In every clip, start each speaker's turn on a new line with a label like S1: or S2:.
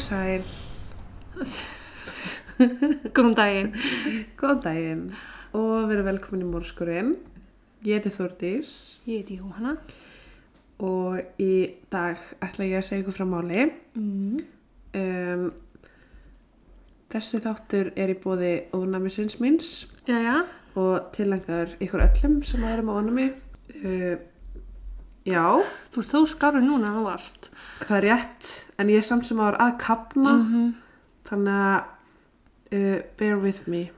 S1: sæl,
S2: Góðan daginn.
S1: góðan daginn og verið velkomin í mórskurinn. Ég heiti Þórdís
S2: Ég heiti Jóhanna.
S1: og í dag ætla ég að segja ykkur frá máli.
S2: Mm.
S1: Um, þessi þáttur er í bóði ónæmisins míns
S2: Jæja.
S1: og tilengar ykkur öllum sem erum á ónæmi. Uh, já,
S2: Þú ert þó skarur núna þú varst.
S1: það er rétt en ég er samt sem ára að kapna
S2: -hmm.
S1: þannig að uh, bear with me.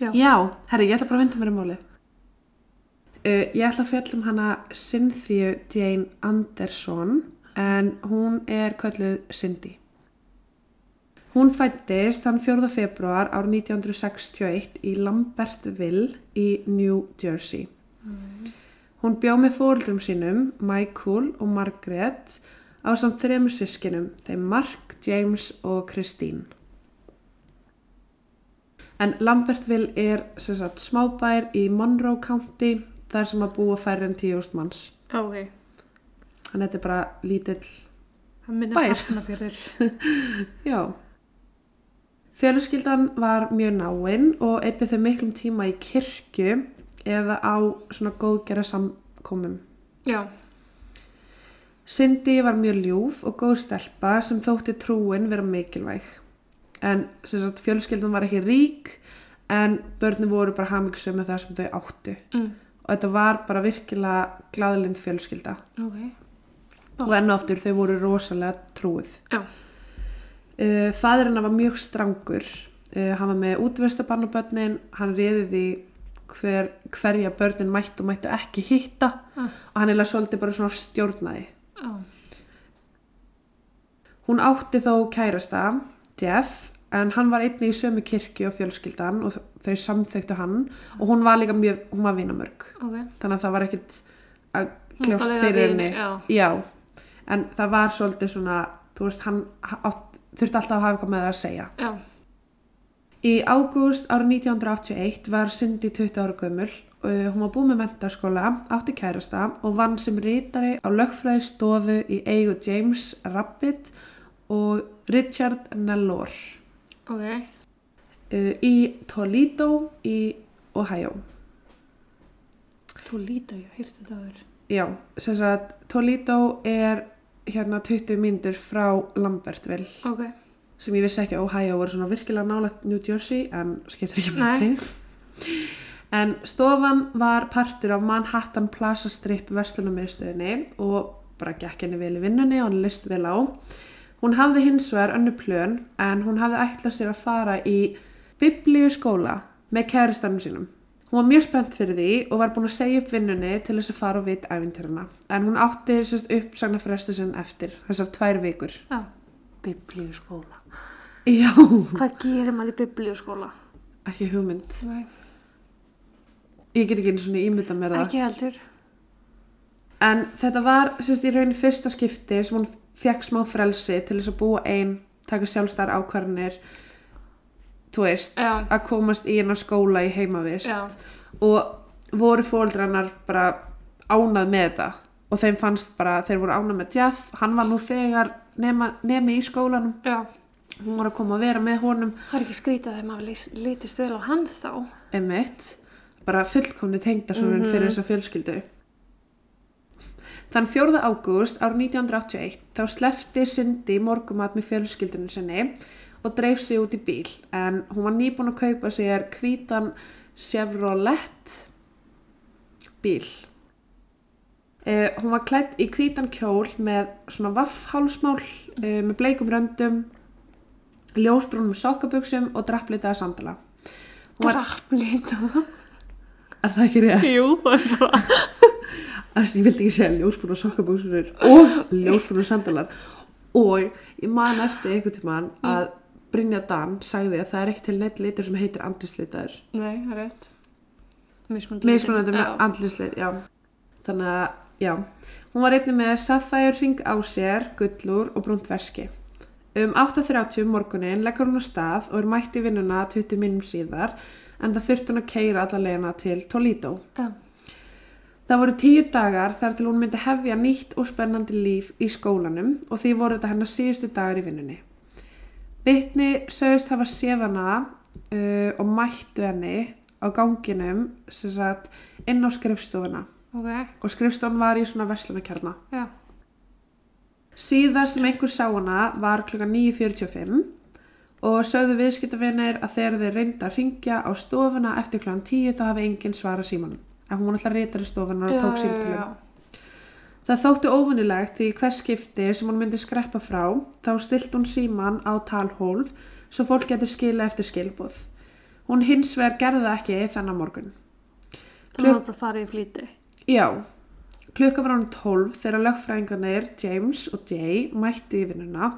S2: Já.
S1: Já, herri, ég ætla bara að vinda mér í máli. Uh, ég ætla að fjalla um hana Cynthia Jane Anderson en hún er kölluð Cindy. Hún fættist þann 4. februar ár 1961 í Lambertville í New Jersey. Hún bjó með fóreldrum sínum, Michael og Margaret, á samt þremur sískinum, þeim Mark, James og Christine. En Lambertville er sem sagt, smábær í Monroe County þar sem að búa færri en 10.000 manns.
S2: Ok.
S1: Þannig að þetta er bara lítill,
S2: Það minna
S1: Bær.
S2: hafnafjörður.
S1: já. Fjölskyldan var mjög náinn og eitthvað þau miklum tíma í kirkju eða á svona góðgera samkomum.
S2: Já.
S1: Cindy var mjög ljúf og góð stelpa sem þótti trúin vera mikilvæg. En sagt, fjölskyldan var ekki rík en börnum voru bara hamingsum með það sem þau áttu.
S2: Mm.
S1: Og þetta var bara virkilega glaðlind fjölskylda.
S2: Ok.
S1: Og enn og aftur þau voru rosalega trúið.
S2: Já.
S1: Uh, Fæðurinn var mjög strangur. Uh, hann var með útverstabarnabörnin, hann því hver, hverja börnin mættu og mættu ekki hitta
S2: Ah.
S1: og hann er svolítið bara stjórnaði.
S2: Já.
S1: Hún átti þó kærasta, Jeff, en hann var einnig í sömu kirkju og fjölskyldan og þau samþöktu hann og hún var líka mjög, hún var vinamörg.
S2: Ok.
S1: Þannig að það var ekkit að
S2: eiga
S1: fyrir henni.
S2: já.
S1: en það var svolítið svona, þú veist, hann átt, þurfti alltaf að hafa eitthvað með það að segja.
S2: Já.
S1: Í ágúst árið 1981 var Cindy 20 ára gömul hún var búið með mentaskóla, átti kærasta og vann sem rítari á lögfræði stofu í eigu James Rabbit og Richard Nellor
S2: Ok.
S1: uh, í Toledo í Ohio.
S2: Toledo, ég heyrti þetta aður.
S1: Já, sem sagt, Toledo er hérna 20 mínútur frá Lambertville
S2: Ok.
S1: sem ég vissi ekki að Ohio voru svona virkilega nálægt New Jersey en skiptir ekki
S2: Nei.
S1: En stofan var partur af Manhattan Plaza Strip verslunarmiðstöðinni og bara gekk henni vel í vinnunni og hann list vel á. Hún hafði hins vegar önnu plön en hún hafði ætlað sér að fara í biblíu skóla með kæristanum sínum. Hún var mjög spennt fyrir því og var búin að segja upp vinnunni til þess að fara og vit æfintýrana. En hún átti sérst uppsagna fresti sinn eftir þessar tvær vikur.
S2: Já. Biblíuskóla.
S1: Já,
S2: Hvað gerir maður í biblíuskóla?
S1: ekki hugmynd.
S2: Nei.
S1: Ég get ekki einu svona ímynda mér það.
S2: Ekki heldur.
S1: En þetta var sérst í raunin fyrsta skipti sem hún fekk smá frelsi til þess að búa ein, taka sjálfstæðar ákvarðanir, þú veist,
S2: Já.
S1: að komast í hennar skóla í heimavist.
S2: Já.
S1: Og voru fóldrannar bara ánað með þetta. Og þeim fannst bara, þeir voru ánað með Jeff, hann var nú þegar nema, nemi í skólanum.
S2: Já.
S1: Hún var að koma að vera með honum,
S2: Það er ekki skrítið þegar maður lýs- litist vel á hann þá.
S1: emitt, bara fullkomni tengdasonun
S2: Mhm.
S1: fyrir þessa fjölskyldu. Þann 4. ágúst ár 1981 þá slefti Cindy morgumat með fjölskyldunum sinni og dreif sig út í bíl en hún var nýbúin að kaupa sér hvítan Chevrolet bíl. Uh, hún var klætt í hvítan kjól með svona vaffhálsmál uh, með bleikum röndum, ljósbrúnum sokkabuxum og drapplitaða sandala. Hún var,
S2: Drapplita.
S1: Er það ekki rétt?
S2: Jú, það er bara.
S1: Æst, ég vildi ekki segja ljósbrún og sokkabúsunir og ljósbrún og sandalar og ég man eftir einhvern tímann að Brynja Dan sagði að það er ekki til neitt litur sem heitir andlislitaður
S2: Nei, það er rétt. Mismunandi.
S1: með andlislit já. þannig að já hún var einnig með saffæur ring á sér gullur og brúnt verski um 8.30 um morgunin leggur hún á stað og er mætt í vinnuna 20 minnum síðar en það þurfti hún að keira alla leiðina til Toledo
S2: Já.
S1: Það voru tíu dagar þar til hún myndi hefja nýtt og spennandi líf í skólanum og því voru þetta hennar síðustu dagar í vinnunni. Vitni sögust hafa séð hana uh, og mættu henni á ganginum sagt, inn á skrifstofuna
S2: Ok,
S1: og skrifstofan var í svona verslunarkjarna.
S2: já.
S1: Síðar sem einhver sá hana var klukka 9.45 og sögðu viðskiptavinir að þegar þeir reynda að ringja á stofuna eftir klukkan 10 þá hafi enginn svara símanum. En hún alltaf reytar í stofunar og tók símtölum. Það þótti óvinnilegt því hvers skipti sem hún myndi skreppa frá þá stilt hún síman á talhólf svo fólk getur skila eftir skilbúð. Hún hins vegar gerði það ekki þennan morgun.
S2: Það var bara að fara í flýti.
S1: Já, klukka var hann 12 þegar lögfræðingarnir James og Jay mættu í vinnuna.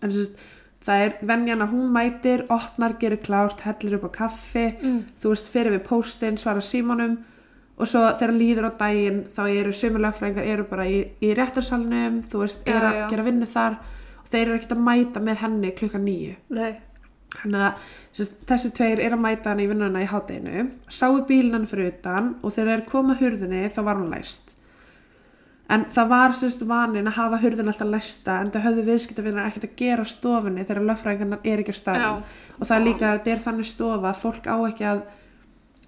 S1: En þess að það er venjan að hún mætir, opnar, gerir klárt, hellir upp á kaffi,
S2: Mm.
S1: þú veist, fyrir við póstinn, svara símanum og svo þegar líður á daginn þá eru sömu lögfræðingar eru bara í, í réttarsalnum, þú veist, eru að
S2: já.
S1: gera vinnu þar og þeir eru ekkert að mæta með henni klukka nýju. Þannig að sagt, þessi tveir er að mæta hann í vinnuna í hátteginu, sáu bílinn hann fyrir utan og þegar þeir koma hurðinni þá var hún læst. En það var sérst vanin að hafa hurðin alltaf læsta en það höfðu viðskiptavinnar ekkert að gera stofunni þegar lögfræðingarnar er ekki á staðum. Og það er líka, þetta er þannig stofa að fólk á ekki að,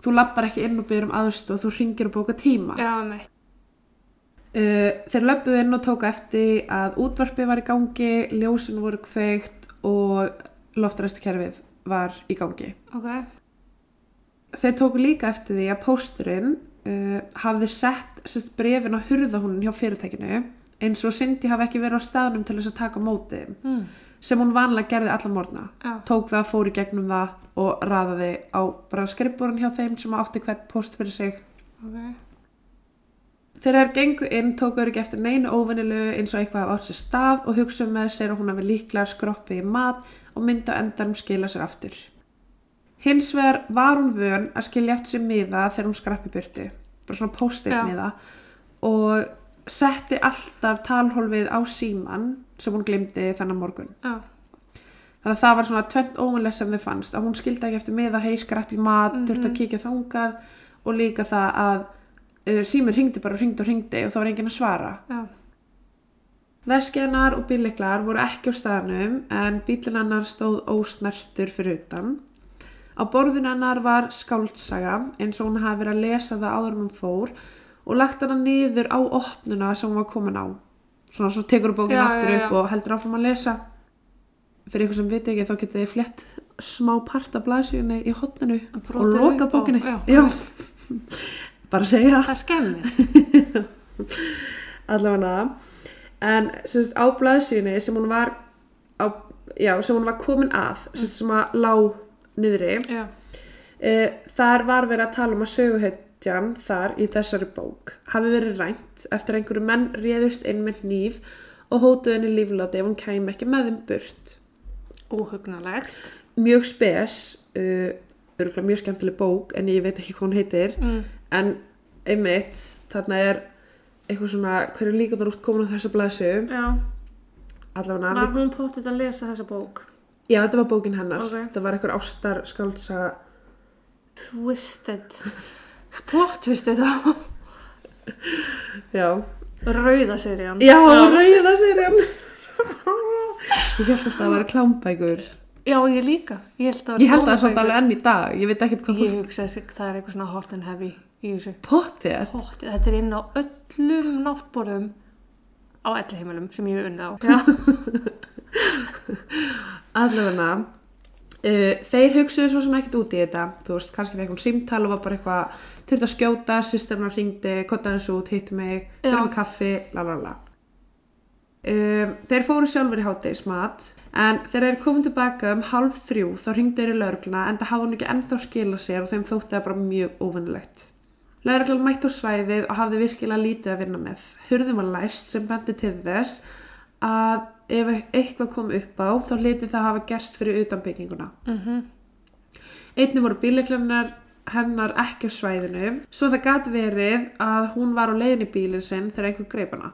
S1: þú lappar ekki inn og byrjum aðstof, þú ringir og bóka tíma.
S2: Já, meitt.
S1: Uh, þeir löpuðu inn og tóku eftir að útvarpi var í gangi, ljósin voru kveikt og loftræstukerfið var í gangi.
S2: Ok.
S1: Þeir tóku líka eftir því að pósturinn uh, hafði sett sérst, brefin á hurðahúnin hjá fyrirtækinu eins og Cindy hafi ekki verið á staðnum til þess að taka móti
S2: Mm.
S1: sem hún vanlega gerði alla morgna.
S2: Já.
S1: Tók það, fór í gegnum það og raðaði á bara skrifborun hjá þeim sem átti hvern póst fyrir sig.
S2: Ok.
S1: Þegar þær gengu inn þau ekki eftir neinu óvinnilu eins og eitthvað af átt sér stað og hugsaðu með sér að hún hafi líklega skroppið í mat og myndi á endanum skila sér aftur. Hins vegar var hún vön að skilja eftir sér miða þegar hún skrappi burtu, bara svona post-it miða og setti alltaf talhólfið á síman sem hún glimti þennan morgun.
S2: Já.
S1: Þannig að það var svona tvent óvinlega sem þau fannst að hún skildi ekki eftir miða, hei skrappi mat, mm
S2: Mhm.
S1: þurfti að kíkja þangað og líka það að uh, símur ringdi bara og ringdi og ringdi og það var enginn að svara.
S2: Já.
S1: Veskjanar og bílliklar voru ekki á staðnum en bílinn hennar stóð ósnertur fyrir utan. Á borðin hennar var skáldsaga eins og hún hafi verið að lesa það áður en hún fór og lagt hana niður á opnuna sem hún var komin á. Svona svo tekur hún bókin
S2: Já,
S1: aftur
S2: já,
S1: upp
S2: já.
S1: og heldur áfram að lesa. Fyrir ykkur sem viti ekki þá getið þið flett smá part af blaðsíðunni í hotninu og loka
S2: já.
S1: Bara að segja
S2: Það er skemmir.
S1: allavega en sem sagt, á blaðsíðunni sem hún var á, já, sem hún var komin að sem, sem að lá niðri uh, þar var verið að tala um að söguhetjan þar í þessari bók hafi verið rænt eftir einhverju menn réðust inn með hníf og hótuðu henni lífláti ef hún kæmi ekki með þeim burt
S2: Óhugnalegt.
S1: mjög spes uh, örgulega mjög skemmtileg bók en ég veit ekki hvað hún heitir
S2: Mm.
S1: en einmitt þarna er eitthvað svona hverju líka þar út komin á þessa
S2: Já.
S1: allavega
S2: Var hún potið að lesa þessa bók?
S1: Já, þetta var bókin hennar.
S2: Ok.
S1: Það var eitthvað ástar skáldsaga.
S2: Twisted. Plot twisted þá.
S1: Já.
S2: Rauða serían.
S1: Já, rauða serien. ég held að það var klámbækur.
S2: Já, ég líka. Ég held að,
S1: það er samt alveg enn í dag. Ég veit ekkert hvað
S2: Ég hugsa að það er eitthvað svona hot and heavy í þessu.
S1: Pottið.
S2: Hot, þetta er inn á öllum náttborðum á elli heimilum sem ég hef unnið á. Já.
S1: Allavega. Uh, þeir hugsuðu svo sem ekkert út í þetta. Þú veist, kannski fekk hún símtal og var bara eitthvað þurft að skjóta, sýstemnar hringdi, kottaði þessu út, hitti mig, með kaffi, la la la. Um, þeir fóru sjálfur í hátegismat en þegar þeir komum tilbaka um halv þrjú þá hringdi þeir í laurugluna en það hafði hún ekki ennþá skila sér og þeim þótti það bara mjög óvinnilegt. Lauruglan mætti á svæðið og hafði virkilega lítið að vinna með. Hurðum var læst sem bendi til þess að ef eitthvað kom upp á þá liti það hafa gerst fyrir utan bygginguna.
S2: Mm
S1: Einnig voru bíleiklarnar hennar ekki á svæðinu svo það gat verið að hún var á leiðin í bílinn sinn þegar einhver greip hana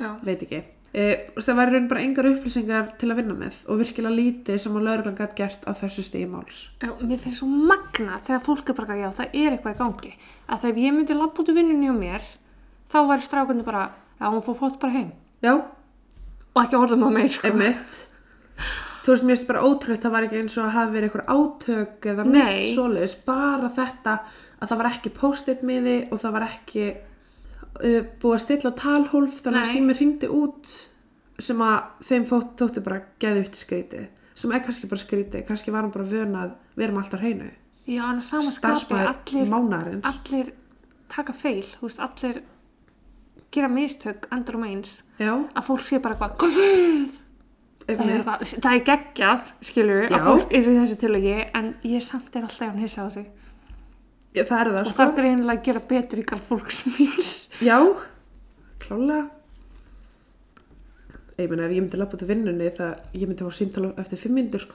S2: Já.
S1: veit ekki. Uh, það væri raun bara engar upplýsingar til að vinna með og virkilega lítið sem að lauruglan gætt gert á þessu stíði máls.
S2: Já, mér finnst svo magna þegar fólk er bara, já, það er eitthvað í gangi. Að þegar ég myndi lappa út úr vinnunni á mér, þá væri strákundi bara, já, hún fór pott bara heim.
S1: Já,
S2: Og ekki orðum á meir, sko.
S1: einmitt. Þú veist, mér finnst bara ótrúlega það var ekki eins og að hafa verið eitthvað átök eða
S2: Nei.
S1: neitt svoleiðis, bara þetta að það var ekki post-it miði og það var ekki uh, búið að stilla á talhólf þannig að
S2: Nei.
S1: sími hringdi út sem að þeim þótti bara geðvitt skrítið, sem er kannski bara skrítið, kannski var hann bara vön að við erum alltaf hreinu.
S2: Já, en á sama skapi,
S1: Starfsmaður
S2: allir, allir taka feil, veist, allir gera mistök, endur um eins.
S1: Já,
S2: Að fólk sé bara eitthvað, guð! Það er, það er geggjað, skilur við,
S1: Já.
S2: að fólk eins og þessu tilöki, en ég samt er alltaf hann hissa á sig.
S1: Já, það er það,
S2: Og
S1: sko.
S2: það er greinilega að gera betur í garð fólks míns.
S1: Já, klálega. Ég meina, ef ég myndi lappa út af vinnunni það ég myndi fá símtala eftir fimm myndur, sko.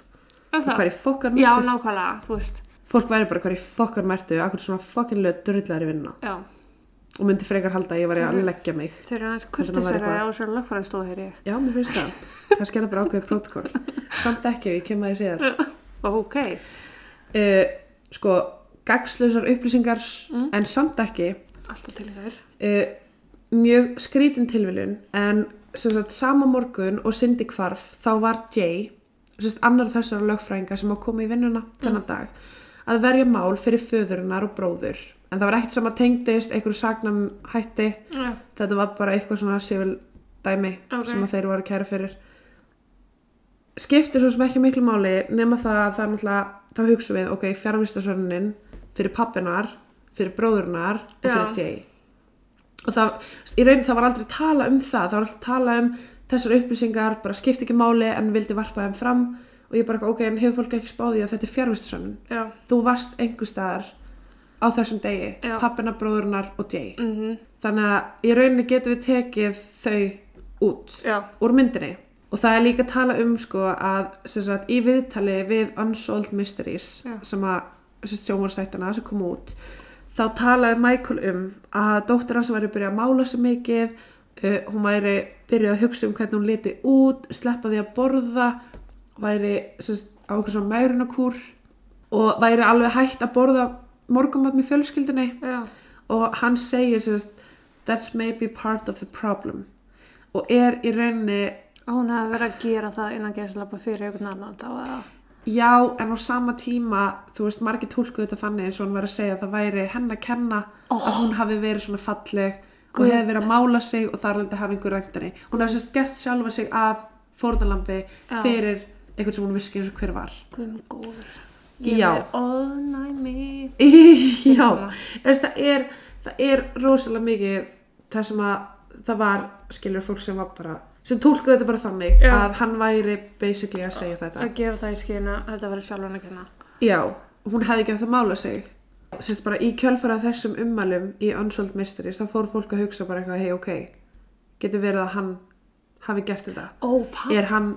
S1: Hvað er fokkar
S2: Já,
S1: mærtu?
S2: nákvæmlega, þú veist.
S1: Fólk væri bara hvað er fokkar mærtu, akkur svona fokkinlega drullari vinna.
S2: Já.
S1: Og myndi frekar halda að ég var að leggja mig.
S2: Þeir eru aðeins
S1: Þetta var
S2: kurtisera
S1: eitthvað-
S2: á þessu lögfræðstofu, heyr ég.
S1: Já, mér finnst það. Kannski er það bara ákveðið prótokoll. Samt ekki, ég kem að því síðar.
S2: Ok.
S1: Uh, sko, gagslusar upplýsingar,
S2: Mm.
S1: en samt ekki.
S2: Alltaf til í þær.
S1: uh, mjög skrítin tilviljun en sem sagt sama morgun og Cindy hvarf þá var Jay sagt annar þessara lögfræðinga sem að koma í vinnuna þennan dag að verja mál fyrir föðurinnar og bróður en það var ekkert sem að tengdist einhverju sagnam hætti
S2: Já.
S1: þetta var bara eitthvað svona civil dæmi
S2: Ok.
S1: sem að þeir voru að kæra fyrir skiptir svo sem ekki miklu máli nema það að það er náttúrulega þá hugsa við, ok, fjárvistasörnin fyrir pappinar, fyrir bróðurnar og fyrir
S2: Já.
S1: Jay og það, í raun það var aldrei tala um það það var alltaf tala um þessar upplýsingar bara skipti ekki máli en vildi varpa þeim fram og ég bara, ok, en hefur fólk ekki spáði að þetta er fjárvistasörnin
S2: Já.
S1: þú varst einhver staðar á þessum degi,
S2: Já.
S1: pappina, bróðurnar og Jay
S2: Mm
S1: þannig að í rauninni getum við tekið þau út
S2: Já.
S1: úr myndinni og það er líka að tala um sko að sagt, í viðtali við Unsolved Mysteries
S2: Já.
S1: sem að sjómarsættuna sem kom út þá talaði Michael um að dóttir hans væri byrjað að mála sig mikið uh, hún væri byrjað að hugsa um hvernig hún liti út sleppa því að borða væri sagt, á okkur svona mærunakúr og væri alveg hægt að borða morgumat með fjölskyldinni
S2: Já.
S1: og hann segir sérst, that's maybe part of the problem og er í rauninni
S2: hún hefði verið að gera það innan geðslapa fyrir einhvern annan þá eða.
S1: já en á sama tíma þú veist margir tólkuðu þetta þannig eins og hann var að segja að það væri henn að kenna að hún hafi verið svona falleg og hefði verið að mála sig og þar alveg hafi einhver rænt henni hún hafi sérst gert sjálfa sig af fórnalambi
S2: Já.
S1: fyrir einhvern sem hún vissi ekki eins og hver var
S2: Guð minn góður.
S1: Já.
S2: er ónæmi.
S1: já,
S2: Svona.
S1: Þess, það, er, það er rosalega mikið það sem að það var skilur fólk sem var bara sem tólkuðu þetta bara þannig
S2: Já.
S1: að hann væri basically að segja þetta
S2: Að gefa það í skina að þetta verið sjálfan að kenna.
S1: já, hún hefði ekki að það mála sig Sérst bara í kjölfara þessum ummælum í Unsolved Mysteries þá fór fólk að hugsa bara eitthvað hei ok, getur verið að hann hafi gert þetta
S2: Ó,
S1: er hann,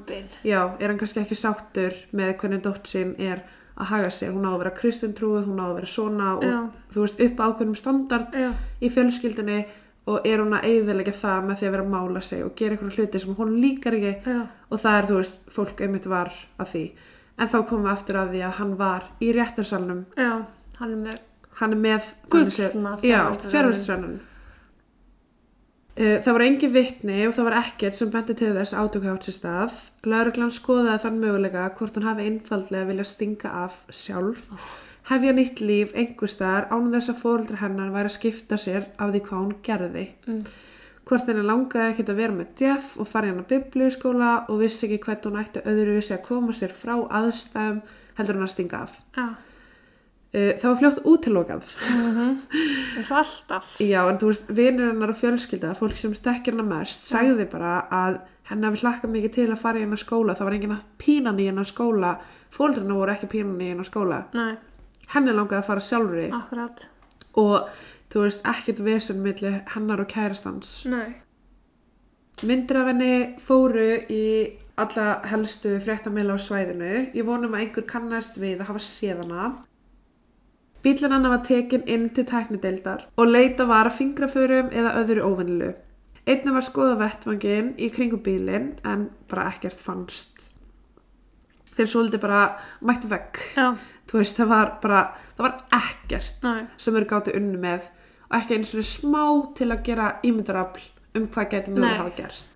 S1: já, er hann kannski ekki sáttur með hvernig dótt sin er að haga sér, hún á að vera kristintrúið hún á að vera svona og
S2: Já.
S1: þú veist upp ákveðnum standard
S2: Já.
S1: í fjölskyldinni og er hún að eigðilega það með því að vera að mála sig og gera einhverju hluti sem hún líkar ekki
S2: Já.
S1: og það er, þú veist, fólk einmitt var að því en þá komum við aftur að því að hann var í réttarsalnum
S2: Já. Hann er með Gullna
S1: þannig séð- já,
S2: fjarvistarsönnun.
S1: fjarvistarsönnun Uh, Það var engin vitni og það var ekkert sem benti til þess átöku átt sér stað. Lauruglan skoðaði þann möguleika hvort hún hafi einfaldlega vilja stinga af sjálf, hefja nýtt líf einhver staðar án þess að fóreldrar hennar væri að skipta sér af því hvað hún gerði.
S2: Mm.
S1: Hvort henni langaði ekkert að vera með Jeff og fara hann á biblíuskóla og vissi ekki hvernig hún ætti öðruvísi að koma sér frá aðstæðum heldur hún að stinga af.
S2: Já.
S1: Uh, Það var fljótt útilokað.
S2: eins og alltaf.
S1: Já, en þú veist, vinir hennar og fjölskylda, fólk sem stekkir hennar mest, sagði bara að hennar hafi hlakkað mikið til að fara í hennar skóla. Það var enginn að pínan í hennar skóla, fóldrarna voru ekki pínan í hennar skóla.
S2: Nei,
S1: Henni langaði að fara sjálfri
S2: akkurat.
S1: og þú veist, ekkert vesen milli hennar og kærastans.
S2: Nei.
S1: Myndir af henni fóru í alla helstu fréttamila á svæðinu. Ég vonum að einhver kannast við að hafa séð Bílinn hennar var tekin inn til tæknideildar og leita var að fingraförum eða öðru óvennilu. Einnig var skoða vettvangin í kringum bílinn en bara ekkert fannst. Þeir svolítið bara mættu vekk.
S2: Já,
S1: Þú veist, það var bara, það var ekkert
S2: næ,
S1: sem eru gátu unni með og ekki einu svona smá til að gera ímyndarafl um hvað geti mjög
S2: Nei.
S1: hafa gerst.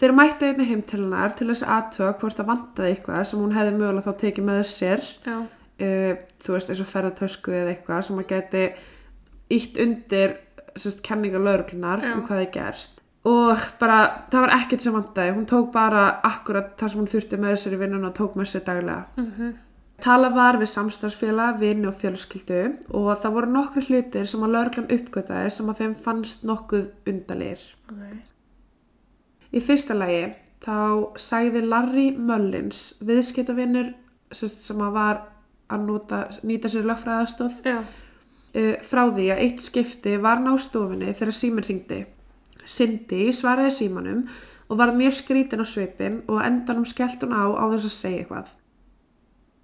S1: Þeir mættu einnig heim til þess að aðtöga hvort það vantaði eitthvað sem hún hefði mögulega þá tekið með sér
S2: já,
S1: uh, þú veist eins og ferðartösku eða eitthvað sem að geti ítt undir sérst, kenningar lauruglunar um hvað það gerst. Og bara það var ekkert sem vantaði. Hún tók bara akkurat það sem hún þurfti með í vinnun og tók með sér daglega.
S2: Mhm,
S1: Tala var við samstarfsfélag, vini og fjölskyldu og það voru nokkru hlutir sem að lauruglan uppgötaði sem að þeim fannst nokkuð undalir.
S2: ok,
S1: Í fyrsta lagi þá sagði Larry Mullins, viðskiptavinnur sem að var að nota, nýta sér lögfræðastof, uh, frá því að eitt skipti var ná stofinni þegar síminn hringdi. Cindy svaraði símanum og var mjög skrítin á svipin og endanum skellt hún á á þess að segja eitthvað.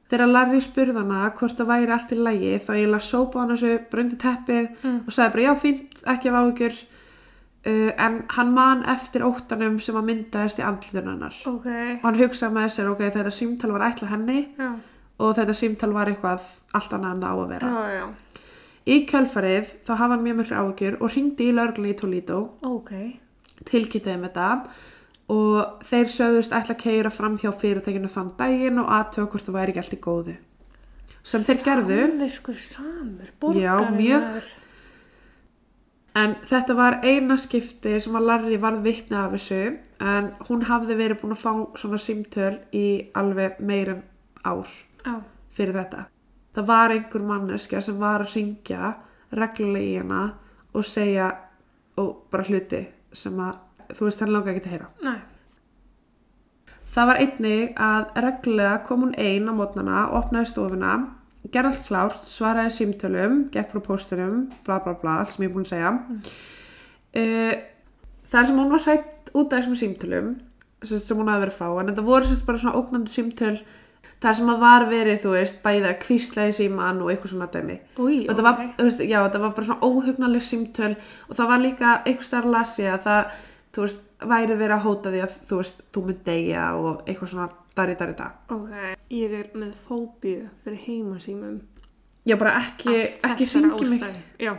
S1: Þegar Larry spurði hana hvort það væri allt í lagi þá eiginlega sópa hann þessu brundi teppið
S2: Mm.
S1: og sagði bara já fínt, ekki af áhugjur uh, en hann man eftir óttanum sem að myndaðist í andlutun hennar
S2: ok,
S1: og hann hugsaði með sér ok, þetta símtal var ætla henni
S2: já,
S1: og þetta símtal var eitthvað allt annað en það á að vera.
S2: já, já,
S1: Í kjölfarið þá hafa hann mjög mjög áhugjur og ringdi í lauruglunni í Toledo,
S2: ok,
S1: tilkynntiði með þetta. Og þeir sögðust ætla að keira fram hjá fyrirtekinu þann daginn og aðtöga hvort það væri ekki allt í góðu. Sem þeir gerðu,
S2: Samvisku samur,
S1: Já,
S2: borgarinn
S1: mjög. en þetta var eina skipti sem að Larry varð vitni af þessu. En hún hafði verið búin að fá svona símtöl í alveg meira en ár
S2: Já,
S1: fyrir þetta. Það var einhver manneskja sem var að ringja reglulega í hana og segja og bara hluti sem að þú veist hann langa ekki til að heyra.
S2: næ,
S1: Það var einnig að reglulega kom hún ein á mótnana, opnaði stofuna, gerði allt klárt, svaraði símtölum, gekk frá póstunum, bla bla bla, allt sem ég er búin að segja. Mm. þar sem hún var hrætt út af þessum símtölum sem, hún hafði verið að fá, en þetta voru sérst bara svona ógnandi símtöl þar sem að var verið, þú veist, bæði að kvísla í síman og eitthvað svona dæmi.
S2: úi,
S1: Og þetta var, þú veist, já, þetta var bara svona óhugnaleg símtöl og það var líka einhvers þar lasi að það, þú veist, væri verið að hóta því að, þú veist, þú mynd deyja og eitthvað svona dari, dari, da.
S2: Ok, ég er með fóbíu fyrir heimasímum.
S1: Já, bara ekki, ekki hringi mig.
S2: Já,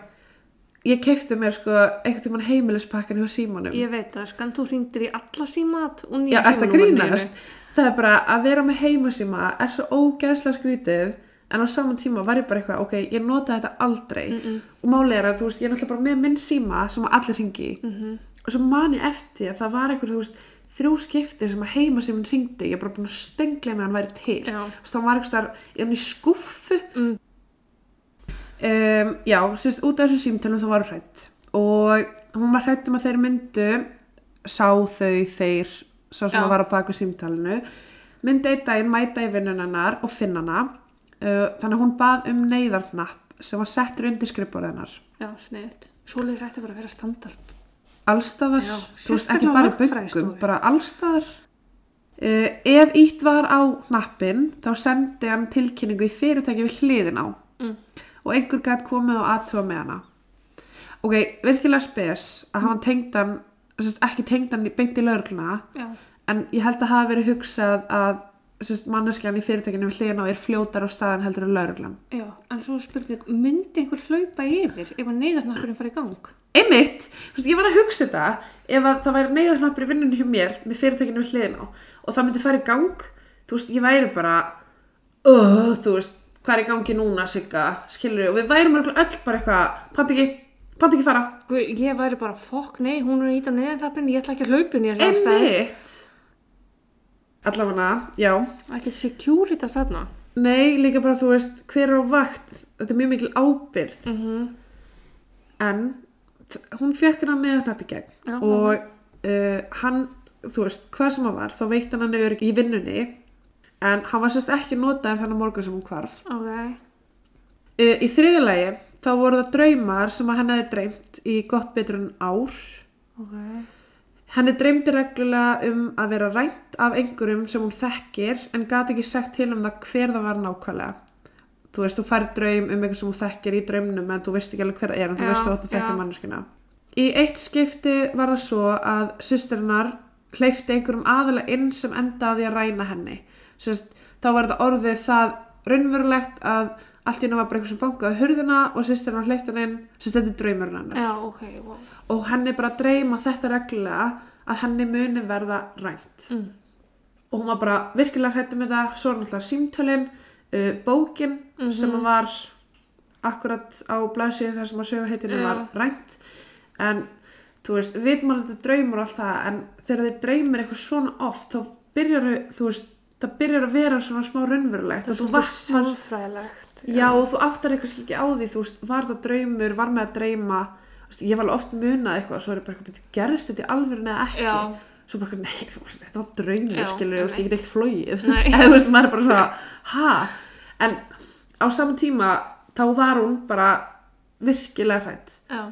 S1: Ég keipti mér sko einhvern tímann heimilispakkan hjá símanum.
S2: ég veit það, skan þú hringdir í alla símat og nýja
S1: Já, ert að
S2: símanúmerinu
S1: grínast? Það er bara að vera með heimasíma er svo ógæðslega skrítið en á saman tíma var ég bara eitthvað, ok, ég nota þetta aldrei.
S2: Mm -mm.
S1: og málið er að, þú veist, ég er náttúrulega bara með minn síma sem að allir ringi
S2: Mm
S1: og svo man ég eftir að það var einhver, þú veist, þrjú skipti sem að heimasíminn ringdi, ég er bara búin að stengla með hann væri til, þú veist, hann var einhvers þar í hann skúffu?
S2: Mm.
S1: um, já, sérst, út af þessu símtælum þá var hún hrætt og hún var hrætt um að þeir myndu sá þau þeir sá sem að var á baku símtælinu myndi einn daginn mæta í vinnunarnar og finna hana. Uh, þannig að hún bað um neyðarnapp sem var settur undir skrifborðið hennar.
S2: Já, sniðut. Svoleiðis ætti bara að vera standart.
S1: allstaðar,
S2: Já,
S1: þú veist ekki bara böngum, bara allstaðar uh, ef ítt var á hnappin þá sendi hann tilkynningu í fyrirtæki við hliðin á.
S2: Mm.
S1: og einhver gætt komið og aðtuga með hana. Ok, virkilega spes að hafa tengd hann sérst, ekki tengd hann í- beint í laurugluna en ég held að hafa verið hugsað að manneskjan í fyrirtækinu við hliðin á er fljótar á staðan heldur en lauruglan
S2: já, en svo spurning, myndi einhver hlaupa yfir ef að neyðarnappurinn fari í gang?
S1: einmitt, ég var að hugsa þetta ef að það væri neyðarknappur í vinnunni hjá mér með fyrirtækinu við hliðin á og það myndi fara í gang þú veist, ég væri bara uh, þú veist, hvað er í gangi núna Sigga, skilur og við værum öll bara eitthvað, pant ekki pant ekki fara,
S2: Ég væri bara, fokk, nei, hún er að íta neyðarnappurinn, ég ætla ekki að hlaupa inn í þessu aðstæðu.
S1: einmitt allavega, já.
S2: Ekki securitas þarna.
S1: nei, líka bara þú veist, hver er á vakt? Þetta er mjög mikil ábyrð
S2: Mm -hmm.
S1: en hún fekk hann neyðarknapp í gegn.
S2: Já,
S1: og uh, hann, þú veist, hvað sem hann var þá veitt hann hann öryggi í vinnunni. En hann var sérst ekki notaður þennan morgun sem hún hvarf.
S2: Ok,
S1: uh, í þriðja lagi þá voru það draumar sem að henni hefði dreymt í gott betur en ár
S2: ok,
S1: henni dreymdi reglulega um að vera rænt af einhverjum sem hún þekkir en gati ekki sagt til um það hver það var nákvæmlega þú veist, þú fær draum um einhver sem hún þekkir í draumnum en þú veist ekki alveg hver það er en þú
S2: Já,
S1: veist þú átt að þekkja
S2: já.
S1: manneskina Í eitt skipti var það svo að systirinnar hleyfti einhverjum aðalega inn sem endaði að ræna henni. Sérst, þá var þetta orðið það raunverulegt að allt í hennu var bara eitthvað sem bankaði hurðina og systirinnar hleyfti henni inn, sérst þetta er draumurinn hennar.
S2: Já, ok, wow.
S1: Og henni bara dreyma þetta reglulega að henni muni verða rænt.
S2: Mm.
S1: Og hún var bara virkilega hrættu með það, svo náttúrulega símtölin, uh, bókin
S2: Mhm.
S1: sem var akkurat á blæsið þar sem að sögu heitinu
S2: Já.
S1: var rænt en þú veist, við að þetta draumur og allt það en þegar þið dreymir eitthvað svona oft þá byrjar þú veist, það byrjar að vera svona smá raunverulegt
S2: Það er
S1: og þú vaknar
S2: sálfræðilegt.
S1: já og þú áttar eitthvað ekki á því þú veist, var það draumur, var með að dreyma? Veist, ég var alveg oft munað eitthvað svo er bara eitthvað, gerist þetta í alvörinu eða ekki?
S2: Já.
S1: svo bara, nei, veist, þetta var draumur
S2: Já,
S1: skilur, veist, ég get eitt flóið eða þú veist, maður er bara svona, ha? En á saman tíma þá var hún bara virkilega hrætt
S2: Já,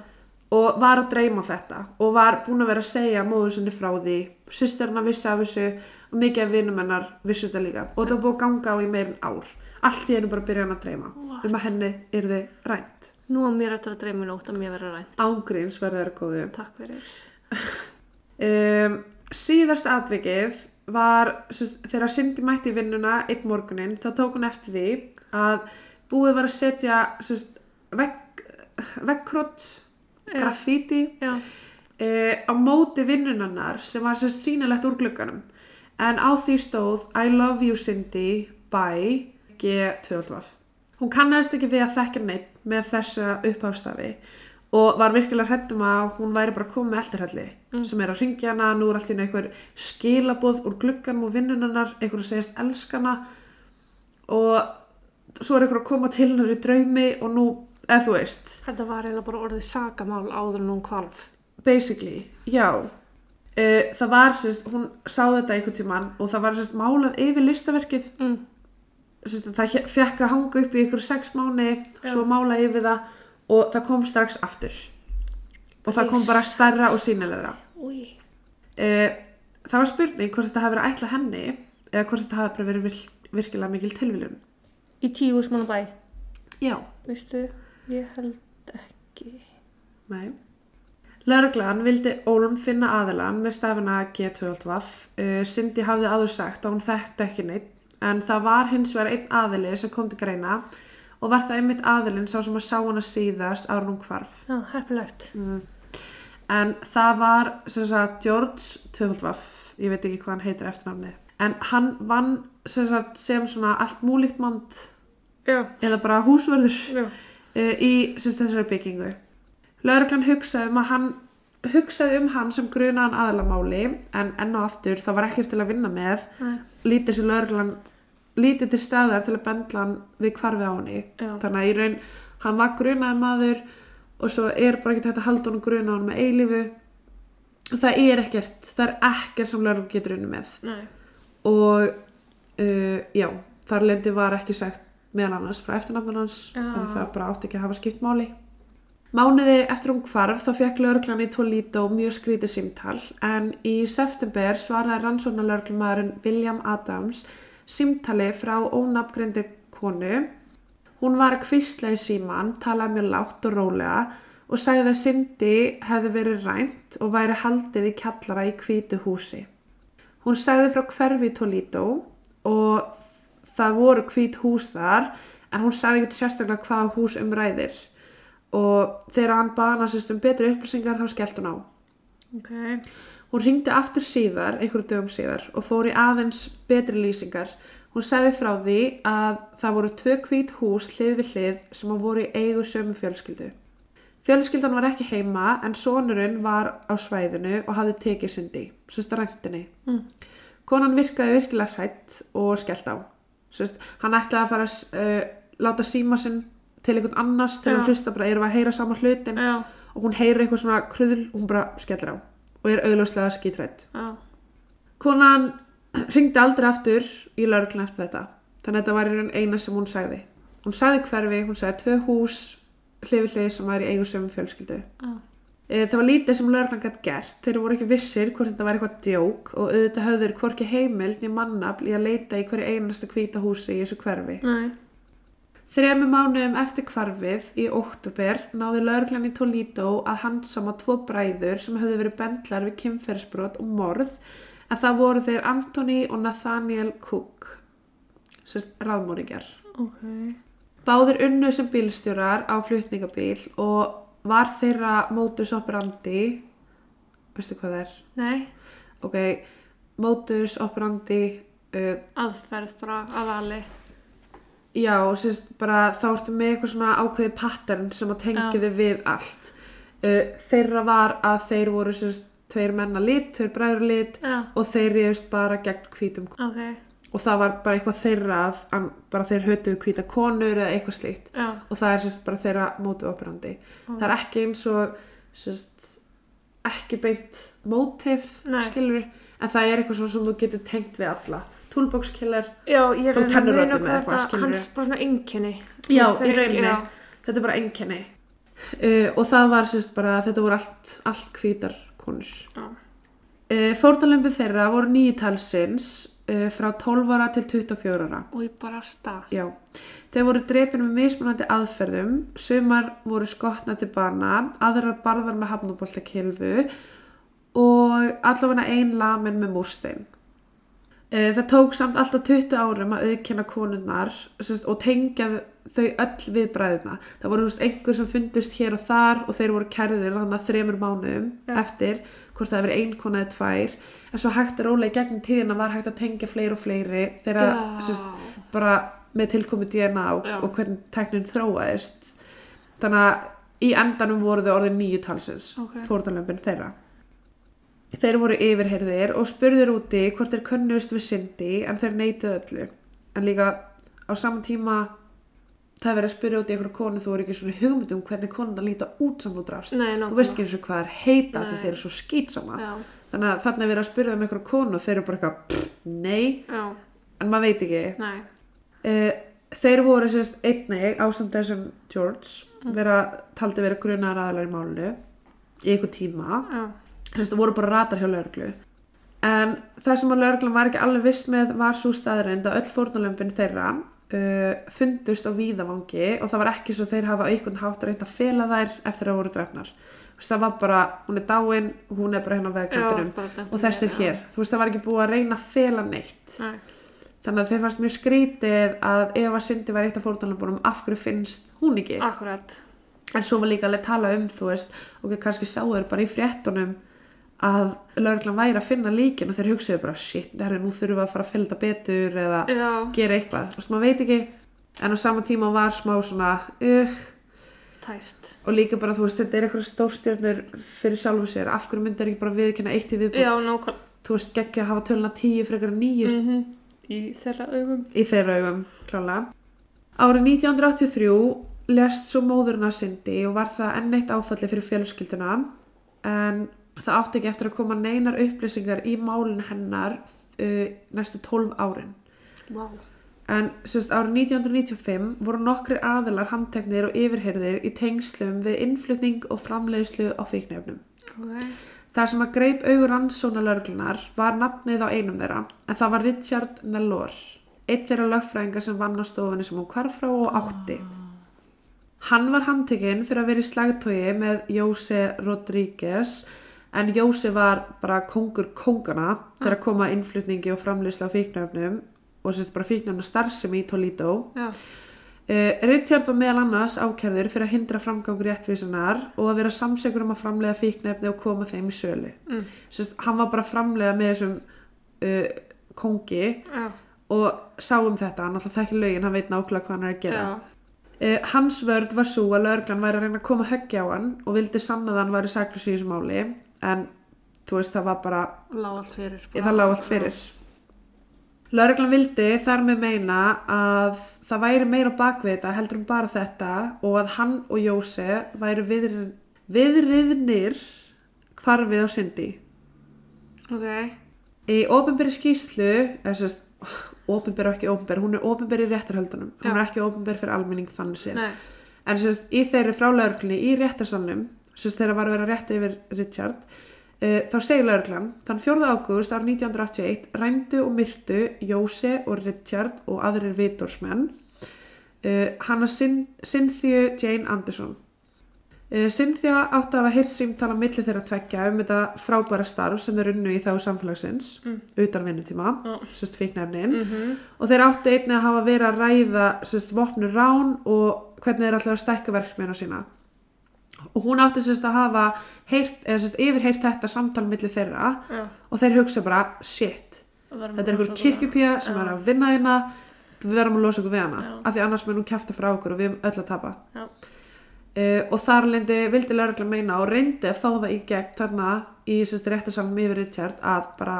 S1: og var að dreyma þetta og var búin að vera að segja móður sinni frá því sýsterna vissi af þessu og mikið af vinum hennar vissi þetta líka og þetta búið að ganga á í meirin ár allt í hennu bara byrja hann að dreyma
S2: What?
S1: um að henni yrði rænt
S2: nú á mér eftir að dreyma nótt að mér vera rænt.
S1: ángríns verður góðu
S2: Takk fyrir.
S1: um, síðast atvikið var sérst, þegar Cindy mætti vinnuna einn morgunin þá tók hún eftir því að búið var að setja vegg, veggkrott
S2: Já.
S1: Graffíti uh, á móti vinnunannar sem var sérst sýnilegt úr glugganum. En á því stóð I love you Cindy by G12 hún kannast ekki við að þekkja neitt með þessa upphafstafi og var virkilega hrættum að hún væri bara komið með eldirhalli
S2: Mm.
S1: sem er að ringja hana, nú er allt í einu einhver skilaboð úr glugganum og vinnunannar einhver að segjast elskana og svo er einhver að koma til hennar í draumi og nú, eða þú veist
S2: þetta var eiginlega bara orðið sagamál áður en hún kvalf.
S1: basically, já uh, það var sérst, hún sá þetta einhvern tímann og það var sérst málað yfir listaverkið
S2: Mm.
S1: sérst, það fekk að hanga upp í ykkur sex mánu
S2: Já.
S1: svo mála yfir það og það kom strax aftur og það kom bara stærra og sínilegra
S2: Úi.
S1: uh, það var spurning hvort þetta hafi verið ætla henni eða hvort þetta hafi bara verið vir, virkilega mikil tilviljun
S2: Í tíu smána bæ.
S1: já,
S2: Veistu, ég held ekki.
S1: nei Lörglan vildi Ólm finna aðilan með stafina G12 uh, Cindy hafði áður sagt að hún þekkti ekki neitt en það var hins vegar einn aðili sem kom til greina og var það einmitt aðilinn sá sem að sá hana síðast ára hún hvarf
S2: Já, heppilegt.
S1: mm. en það var sem sagt George Töfaldvaff ég veit ekki hvað hann heitir eftir namni en hann vann sem, sagt, sem svona allt múlíkt mand
S2: Já,
S1: eða bara húsvörður
S2: já.
S1: Uh, í sagt, þessari byggingu Lörglan hugsaði um hann hugsaði um hann sem grunaðan aðalamáli en enn og aftur það var ekkert til að vinna með
S2: Nei.
S1: lítið sem lörglan lítið til staðar til að bendla hann við hvarfið á henni
S2: Já.
S1: þannig að í raun hann var grunaði maður og svo er bara ekki þetta að halda honum gruna á hann með eilífu og það er ekkert það er ekkert sem lörglan getur unni með
S2: Nei.
S1: og uh, já, þar lendi var ekki sagt meðal annars frá eftirnafnum hans
S2: Já.
S1: en það bara átti ekki að hafa skipt máli Mánuði eftir hún hvarf þá fekk lögreglan í Toledo mjög skrítið símtal en í september svaraði rannsóknarlögreglumæðurinn William Adams símtali frá ónafngreindi konu. Hún var að kvistla í síman, talaði mjög lágt og rólega og sagði að Cindy hefði verið rænt og væri haldið í kjallara í hvítu húsi. Hún sagði frá hverfi í Toledo og það voru hvít hús þar en hún sagði ekki sérstaklega hvaða hús umræðir og þegar hann hana sérst um betri upplýsingar þá skellt hún á.
S2: Ok.
S1: Hún ringdi aftur síðar, einhverju dögum síðar og fór í aðeins betri lýsingar. Hún sagði frá því að það voru tvö hvít hús hlið við hlið sem að voru í eigu sömu fjölskyldu. Fjölskyldan var ekki heima en sonurinn var á svæðinu og hafði tekið syndi, sérst ræntinni.
S2: Mm.
S1: Konan virkaði virkilega hrætt og skellt á. Sérst, hann ætlaði að fara að uh, láta síma sinn til einhvern annars til
S2: Já.
S1: að hlusta bara erum við að heyra saman hlutin
S2: Já.
S1: og hún heyrir eitthvað svona kruðl og hún bara skellir á og er auðljóslega skítrætt.
S2: Já.
S1: Konan ringdi aldrei aftur í lauruglun eftir þetta þannig að þetta var í raun eina sem hún sagði. Hún sagði hverfi, hún sagði tvö hús hlið við hlið sem var í eigu sömu fjölskyldu.
S2: Já.
S1: E, það var lítið sem lauruglan gætt gert. Þeir voru ekki vissir hvort þetta var eitthvað djók og auðvitað höfður hvorki heimild niður mannafl í að leita í hverju einasta hvíta húsi í þessu hverfi.
S2: Nei.
S1: Þremu mánuðum eftir kvarfið í óttúber náði lauruglan í Toledo að handsama tvo bræður sem höfðu verið bendlar við kynferðsbrot og morð en það voru þeir Anthony og Nathaniel Cook, sérst ráðmóringjar.
S2: Ok.
S1: Báðir unnu sem bílstjórar á flutningabíl og var þeirra modus operandi, veistu hvað það er?
S2: Nei,
S1: Ok, modus operandi, uh,
S2: aðferð bara að vali.
S1: já, sérst bara þá ertu með eitthvað svona ákveði pattern sem að tengja þið við allt. Uh, þeirra var að þeir voru sérst tveir menna lit, tveir bræður lit
S2: Já.
S1: og þeir reyðust bara gegn hvítum
S2: Ok.
S1: Og það var bara eitthvað þeirra að, bara þeir hötuðu hvíta konur eða eitthvað slíkt.
S2: Já.
S1: og það er sérst bara þeirra mótu operandi það er ekki eins og sérst, ekki beint mótif skilur en það er eitthvað sem þú getur tengt við alla. Toolbox killer,
S2: Já, ég
S1: Þú
S2: er að
S1: tennur öllum eða eitthvað, skilurðu.
S2: hans bara svona einkenni. Þú
S1: já, í rauninni. þetta er bara einkenni. Uh, og það var sérst bara þetta voru allt, allt hvítar konur. Uh, fórnalömbu þeirra voru nýju talsins uh, frá 12 ára til 24 ára
S2: Og ég bara stað.
S1: Já, þau voru drepin með mismunandi aðferðum, sumar voru skotna til bana, aðrar barðar með hafnubólta kilfu og allavega ein lamin með múrstein. Eh, Það tók samt alltaf 20 árum að auðkenna konunnar og tengja þau öll við bræðina. Það voru einhver sem fundust hér og þar og þeir voru kærðir þannig að þremur mánuðum
S2: Já.
S1: eftir hvort það hefur ein kona eða tvær en svo hægt er ólega gegnum tíðina var hægt að tengja fleiri og fleiri þegar sérst, bara með tilkomu DNA og, og hvernig teknin þróaðist. Þannig að í endanum voru þau orðin nýju talsins
S2: Ok.
S1: fórtalömpin þeirra. Þeir voru yfirherðir og spurðir úti hvort þeir könnust við syndi en þeir neituðu öllu. En líka á saman tíma það er verið að spyrja út í einhverju konu þú er ekki svona hugmynd um hvernig konuna líta út sem þú drafst
S2: Nei,
S1: þú veist ekki eins og hvað er heita því þeir eru svo skýtsama
S2: Já,
S1: þannig að þarna er verið að spyrja um einhverju konu og þeir eru bara eitthvað "Pff, nei,
S2: já,
S1: en maður veit ekki. Uh, þeir voru sérst einnig ásamt þessum George vera, taldi vera grunar aðalar í málinu í einhver tíma.
S2: Já,
S1: þess að voru bara ratar hjá lögreglu. En það sem að lögreglan var ekki alveg viss með var svo staðreind að öll fórnulömpin þeirra uh, fundust á víðavangi og það var ekki svo þeir hafa aukvönd hátt reynd að fela þær eftir að voru drefnar veist, það var bara, hún er dáin hún er bara hérna á vegkantinum og þessir
S2: Já.
S1: hér, þú veist það var ekki búið að reyna að fela neitt
S2: Nei,
S1: Þannig að þeir fannst mjög skrítið að ef að Cindy var eitt af fórnalambunum, af hverju finnst hún ekki?
S2: akkurat.
S1: En svo var líka alveg tala um, þú veist, og kannski þeir bara í fréttunum að lögreglan væri að finna líkin og þeir hugsaðu bara, shit, herri, nú þurfum við að fara að fylgta betur eða
S2: Já,
S1: gera eitthvað. Þú veist, maður veit ekki, en á sama tíma var smá svona, uh,
S2: tæft.
S1: og líka bara, þú veist, þetta er eitthvað stórstjörnur fyrir sjálfu sér. Af hverju myndir ekki bara viðkynna eitt í viðbútt?
S2: Já, nákvæmlega.
S1: Þú veist, geggja að hafa töluna tíu frekar en níu.
S2: Mm Í þeirra augum.
S1: í þeirra augum klálega. Árið 1983 lest svo móðurna Cindy og var það enn eitt áfalli fyrir fjölskylduna en það átti ekki eftir að koma neinar upplýsingar í málun hennar uh, næstu 12 árin.
S2: Vá.
S1: En sérst árið 1995 voru nokkri aðilar handteknir og yfirherðir í tengslum við innflutning og framleiðslu á fíknefnum.
S2: Ok.
S1: Það sem að greip augur rannsóna lörglunar var nafnið á einum þeirra en það var Richard Nellor, eitt þeirra lögfræðinga sem vann á stofunni sem hún hvarf frá og átti. Hann var handtekinn fyrir að vera í slagtói með Jóse Rodríguez en Jóse var bara kongur kongana þegar að koma að innflutningi og framleyslu á fíknöfnum og sérst bara fíknöfna starfsemi í.
S2: Já.
S1: Uh, Richard var meðal annars ákjærður fyrir að hindra framgangur réttvísunar og að vera samsegur um að framlega fíknefni og koma þeim í sölu.
S2: Mm.
S1: Sérst, hann var bara að framlega með þessum uh, kongi
S2: Já.
S1: og sá um þetta, hann alltaf þekki lögin, hann veit nákvæmlega hvað hann er að gera.
S2: Já.
S1: Uh, hans vörd var svo að lögreglan væri að reyna að koma höggja á hann og vildi sanna að hann væri saklus í þessu máli en þú veist það var bara,
S2: Lá allt fyrir.
S1: það lág allt fyrir. Lögreglan vildi þar með meina að það væri meira bakvið þetta heldur um bara þetta og að hann og Jóse væri viðrið, viðriðnir hvarfið á syndi.
S2: Ok.
S1: Í ofinberi skýslu, eða sérst, ofinberi og ekki ofinberi, hún er ofinberi í réttarhöldunum, hún er ekki ofinberi fyrir almenning þannig.
S2: Nei.
S1: En sérst, í þeirri frá lögreglunni í réttarsalnum, sérst þeirra var að vera rétt yfir Richard, uh, þá segir lögreglan, þann 4. ágúst árið 1981 rændu og myrtu Jóse og Richard og aðrir vitorsmenn. uh, hana Cyn- Cynthia Jane Anderson uh, Cynthia átti að hafa heyrt símtala milli þeirra tveggja um þetta frábæra starf sem þeir unnu í þá samfélagsins
S2: Mm.
S1: utan vinnutíma,
S2: Já.
S1: sérst fíknefnin
S2: Mhm.
S1: og þeir áttu einnig að hafa verið að ræða sérst vopnu rán og hvernig þeir að stækka verkmjöna sína og hún átti sérst að hafa heyrt, eða sérst yfirheyrt þetta samtal milli þeirra
S2: Já.
S1: og þeir hugsa bara shit, þetta er einhver
S2: svo
S1: kirkjupía sem
S2: Já.
S1: er að vinna hérna við verðum að losa okkur við hana
S2: Já.
S1: af því annars mun hún kæfta frá okkur og við erum öll að tapa uh, og þar lendi vildi lögregla meina og reyndi að fá það í gegn þarna í sérst réttarsalum yfir Richard að bara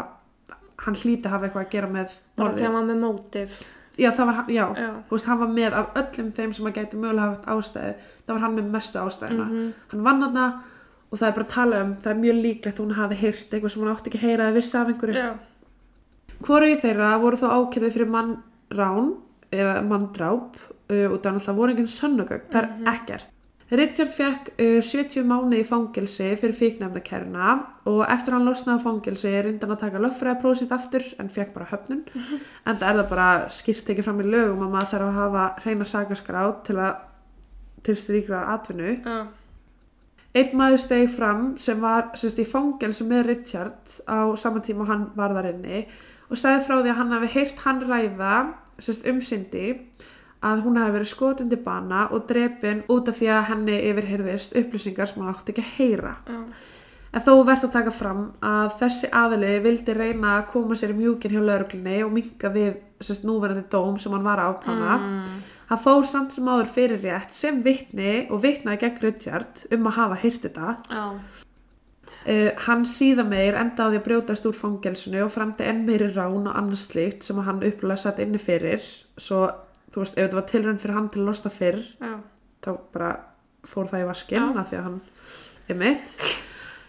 S1: hann hlýti að hafa eitthvað að gera með
S2: Bara þegar maður með mótif.
S1: Já, það var hann, já,
S2: Já.
S1: veist, hann var með af öllum þeim sem að gæti mögulega haft ástæðu það var hann með mestu ástæðuna
S2: Mhm.
S1: hann vann þarna og það er bara að tala um það er mjög líklegt að hún hafi heyrt eitthvað sem hún átti ekki að heyra eða vissi af einhverju í þeirra voru þó ákjörði fyrir mannrán eða manndráp uh, og það er náttúrulega voru enginn sönnugögn, það er ekkert. Richard fekk uh, 70 mánu í fangilsi fyrir fíknefnakæruna og eftir hann losnaði fangilsi reyndi hann að taka lögfræðaprófið sitt aftur en fekk bara höfnun. en það er það bara skýrt ekki fram í lögum að maður þarf að hafa hreina sakaskrá til að til stríkra atvinnu.
S2: Já.
S1: Einn maður stegi fram sem var sérst, í fangelsi með Richard á saman tíma hann var þar inni og sagði frá því að hann hafi heyrt hann ræða sérst, um Cindy að hún hafi verið skotin til bana og drepin út af því að henni yfirheyrðist upplýsingar sem hann átti ekki að heyra.
S2: Já.
S1: En þó verðt að taka fram að þessi aðili vildi reyna að koma sér í mjúkin hjá lauruglunni og minka við sérst, núverandi dóm sem hann var að afplana.
S2: Mm.
S1: Hann fór samt sem áður fyrir rétt sem vitni og vitnaði gegn Richard um að hafa heyrt þetta.
S2: Já.
S1: Uh, hann síðan meir enda á því að brjótast úr fangelsinu og framti enn meiri rán og annars slíkt sem hann upplega satt inni fyrir. Svo, þú veist, ef þetta var tilrönd fyrir hann til að losta fyrr,
S2: Já.
S1: þá bara fór það í vaskinn af því að hann er mitt.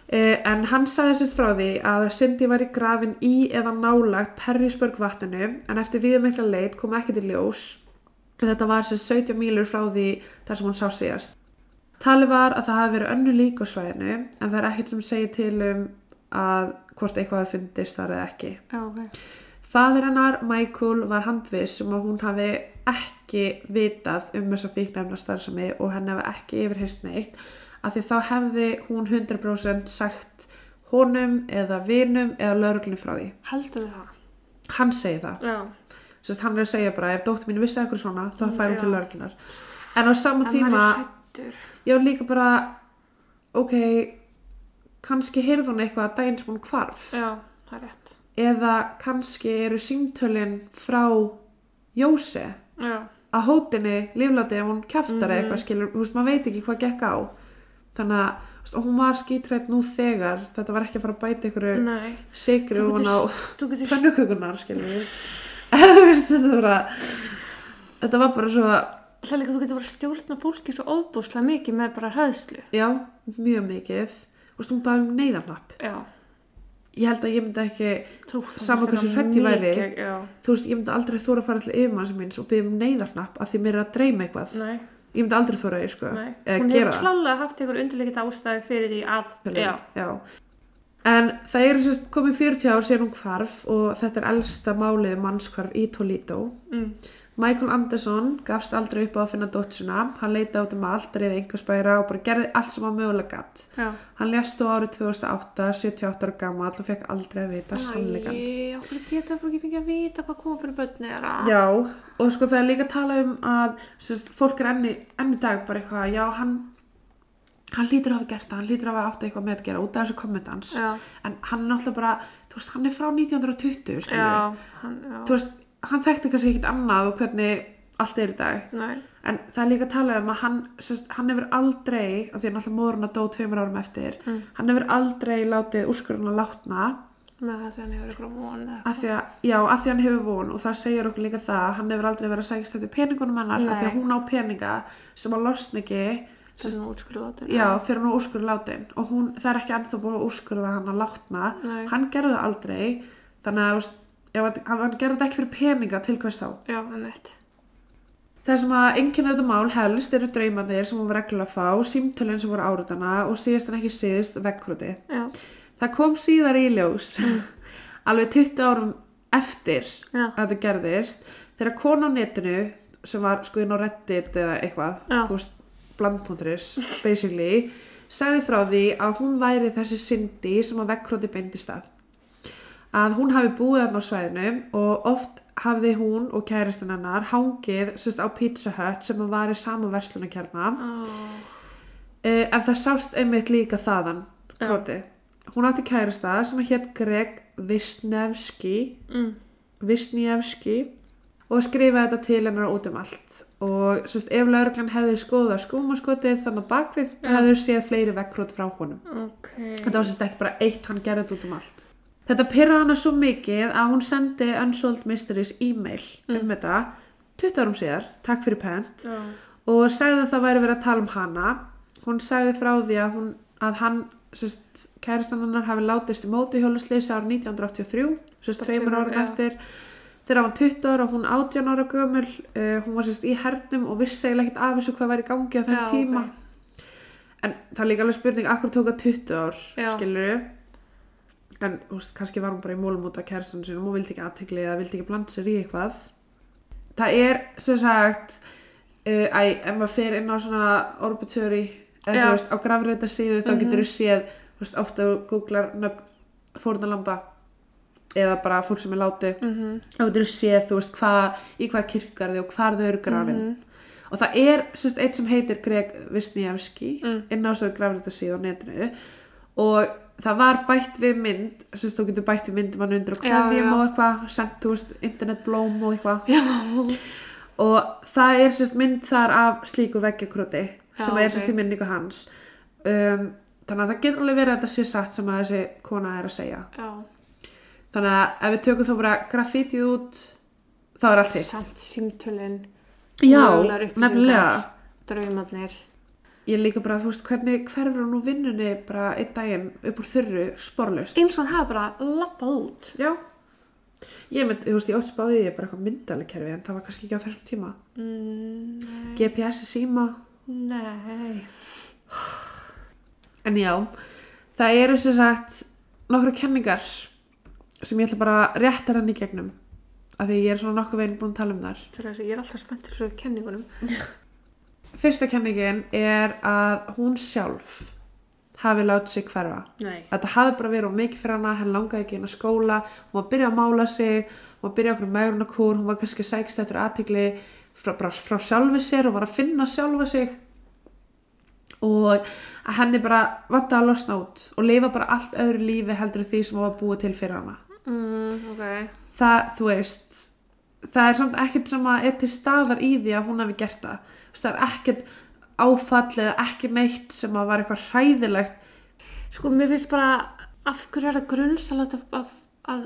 S1: Uh, en hann sagði sérst frá því að Cindy var í grafin í eða nálagt Perrysburg vatninu en eftir viðmikla leit kom ekki til ljós. Þetta var sérst 17 mílur frá því þar sem hún sá síðast. Talið var að það hafi verið önnu lík á svæðinu en það er ekkert sem segir til um að hvort eitthvað hafi fundist þar eða ekki.
S2: Já, ok.
S1: Fadir hennar, Michael, var handviss um að hún hafi ekki vitað um þessa fíknefna starfsemi og henni hafi ekki yfirheyrst neitt af því þá hefði hún 100% sagt honum eða vinum eða lauruglunni frá því.
S2: Heldur það?
S1: Hann segi það. Sest, hann er að segja bara ef dóttir mín vissi eitthvað svona þá fær hún til lauruglunar. En á sama
S2: En
S1: tíma... ég var líka bara ok, kannski heyrði hún eitthvað að daginn sem hún hvarf
S2: Já, það er rétt.
S1: eða kannski eru símtölin frá Jósi
S2: Já.
S1: að hótinni lífláti ef hún kjaftar
S2: Mhm.
S1: eitthvað skilur, þú veist, maður veit ekki hvað gekk á þannig að og hún var skítrætt nú þegar, þetta var ekki að fara að bæta
S2: Nei.
S1: sigri og hún á veist, þetta var bara þetta var bara svo
S2: það líka þú getur bara stjórna fólki svo óbúslega mikið með bara hræðslu.
S1: já, mjög mikið veist, hún bara um neyðarnapp
S2: Já.
S1: Ég held að ég myndi ekki
S2: Þú, það
S1: Sama
S2: er
S1: hversu hrædd ég væri.
S2: Já.
S1: þú veist, ég myndi aldrei þóra að fara til yfirmanns míns og byggja um neyðarnapp að því mér er að dreyma eitthvað
S2: Nei,
S1: ég myndi aldrei þóra því, sko
S2: nei. Hún hefur klálega haft einhver undirleikit ástæði fyrir því að, já.
S1: Já. en það eru sérst komið 40 ár síðan hún hvarf og þetta er elsta málið um mannskvarf í Toledo
S2: Mm.
S1: Michael Anderson gafst aldrei upp á að finna dóttsuna hann leita út um allt, reyði einhverspæra og bara gerði allt sem hann mögulega gatt
S2: Já.
S1: hann lést þó árið 2008 78 ára gammal og fekk aldrei að vita sannleikan
S2: Æ, okkur geta það ekki fengið að vita hvað kom fyrir börni þeirra.
S1: Já, og sko það er líka að tala um að sérst, fólk er enni, enni dag bara eitthvað, já hann hann lítur að hafa gert það, hann lítur að hafa átt eitthvað með að gera út af þessu kommentans
S2: Já.
S1: en hann er náttúrulega bara, þú veist, hann er frá 1920 skilur,
S2: Já. Hann, já.
S1: þú veist, hann þekkti kannski ekkit annað og hvernig allt er í dag
S2: Nei.
S1: en það er líka að tala um að hann sérst, hann hefur aldrei, af því að náttúrulega móðurinn að dó tveimur árum eftir,
S2: Mm.
S1: hann hefur aldrei látið úrskurinn að látna
S2: Með það sem hann hefur á von
S1: af því að, já, af því hann hefur von og það segir okkur líka það, hann hefur aldrei verið að sækist eftir peningunum hennar, af því að hún á peninga sem að losna ekki
S2: er nú útskurðu látin.
S1: já, fyrir hún úrskurð látin og hún, það er ekki ennþá búin að úrskurða hann að látna
S2: Nei.
S1: hann gerði aldrei þannig að, ef hann, hann gerði þetta ekki fyrir peninga til hvers þá
S2: Já, en veit.
S1: Það sem að einnkynna þetta mál helst eru draumanir sem hún var reglulega að fá, símtölinn sem voru árutana og síðast en ekki síðast vekkróti.
S2: Já.
S1: Það kom síðar í ljós, alveg 20 árum eftir
S2: Já.
S1: að þetta gerðist, þegar kona á netinu sem var sko inn á Reddit eða eitthvað,
S2: Já.
S1: þú veist, bland.is, basically, sagði frá því að hún væri þessi Cindy sem að vekkróti beindist að. Að hún hafi búið þarna á svæðinu og oft hafði hún og kæristinn hennar hangið sérst, á Pizza Hut sem að var í sama verslunarkjarna.
S2: oh.
S1: Uh, en það sást einmitt líka þaðan, króti. Hún átti kærista sem að hétt Greg Wisniewski
S2: mm.
S1: Wisniewski og skrifaði þetta til hennar út um allt og sérst, ef lauruglan hefði skoðað skúmaskotið þannig á bakvið
S2: Já.
S1: hefði séð fleiri vekkrót frá honum
S2: ok
S1: þetta var sérst ekki bara eitt, hann gerði þetta út um allt þetta pyrra hana svo mikið að hún sendi Unsolved Mysteries e-mail um þetta 20 árum síðar, takk fyrir pent
S2: Já.
S1: og sagði að það væri verið að tala um hana hún sagði frá því að, hún, að hann sérst, kæristan hennar hafi látist í mótuhjólusleysi árið 1983 sérst, tveimur árum
S2: Já.
S1: eftir þegar hann var 20 ára og hún 18 ára gömul uh, hún var sérst í hernum og vissi eiginlega ekkert af þessu hvað væri í gangi á þeim
S2: Já,
S1: tíma
S2: ok.
S1: en það er líka alveg spurning akkur tók að 20 ár
S2: Já.
S1: skilur en veist, kannski var hún bara í mólum út af kæristan sinum og vildi ekki aðtegli eða vildi ekki blanda sér í eitthvað það er sem sagt uh, æ, ef maður fer inn á svona orbituary eða þú veist á grafreita síðu þá
S2: Mhm.
S1: getur þú séð veist, ofta googlar nöfn fórnalamba eða bara fólk sem er láti
S2: Mhm.
S1: þá getur þú séð þú veist hvað í hvað kirkgarði og hvar þau eru grafin
S2: Mhm.
S1: og það er sérst eitt sem heitir Greg Wisniewski
S2: Mm.
S1: inn á svo grafreita síðu á netinu og það var bætt við mynd sérst þú getur bætt við myndum hann undir og
S2: já.
S1: og eitthvað sendt veist internetblóm og eitthvað og það er sérst mynd þar af slíku veggjakróti sem er
S2: ok.
S1: sérst í minningu hans um, þannig að það getur alveg verið að þetta sé satt sem að þessi kona er að segja
S2: Já.
S1: þannig að ef við tökum þá bara graffítið út þá er allt hitt
S2: Samt símtölin,
S1: já,
S2: mögulegar upplýsingar.
S1: nefnilega
S2: draumarnir.
S1: Ég líka bara, þú veist, hvernig hverfur hún úr vinnunni bara einn daginn upp úr þurru sporlaust
S2: Eins og hann hafa bara lappað út.
S1: já ég mynd, þú veist, ég ótt spáði því bara eitthvað myndaleg kerfi en það var kannski ekki á þessum tíma
S2: Mm.
S1: GPS í síma
S2: Nei.
S1: En já, það eru sem sagt nokkru kenningar sem ég ætla bara rétt að renna í gegnum af því ég er svona nokkuð veginn búin að tala um þar.
S2: Þess að ég er alltaf spennt fyrir kenningunum.
S1: Fyrsta kenningin er að hún sjálf hafi látið sig hverfa.
S2: Nei.
S1: Þetta hafi bara verið mikið fyrir hana, henn langaði ekki inn á skóla, hún var að byrja að mála sig, hún var að byrja okkur megrunarkúr, hún var kannski sækst eftir aðtigli frá, bara frá sjálfi sér og var að finna sjálfa sig og að henni bara vant að losna út og lifa bara allt öðru lífi heldur því sem var búið til fyrir hana.
S2: Mm, ok.
S1: Það, þú veist, það er samt ekkert sem að er til staðar í því að hún hafi gert það. Það er ekkert áfall eða ekki neitt sem að var eitthvað hræðilegt
S2: Sko, mér finnst bara, af hverju er það grunnsalegt að, að, að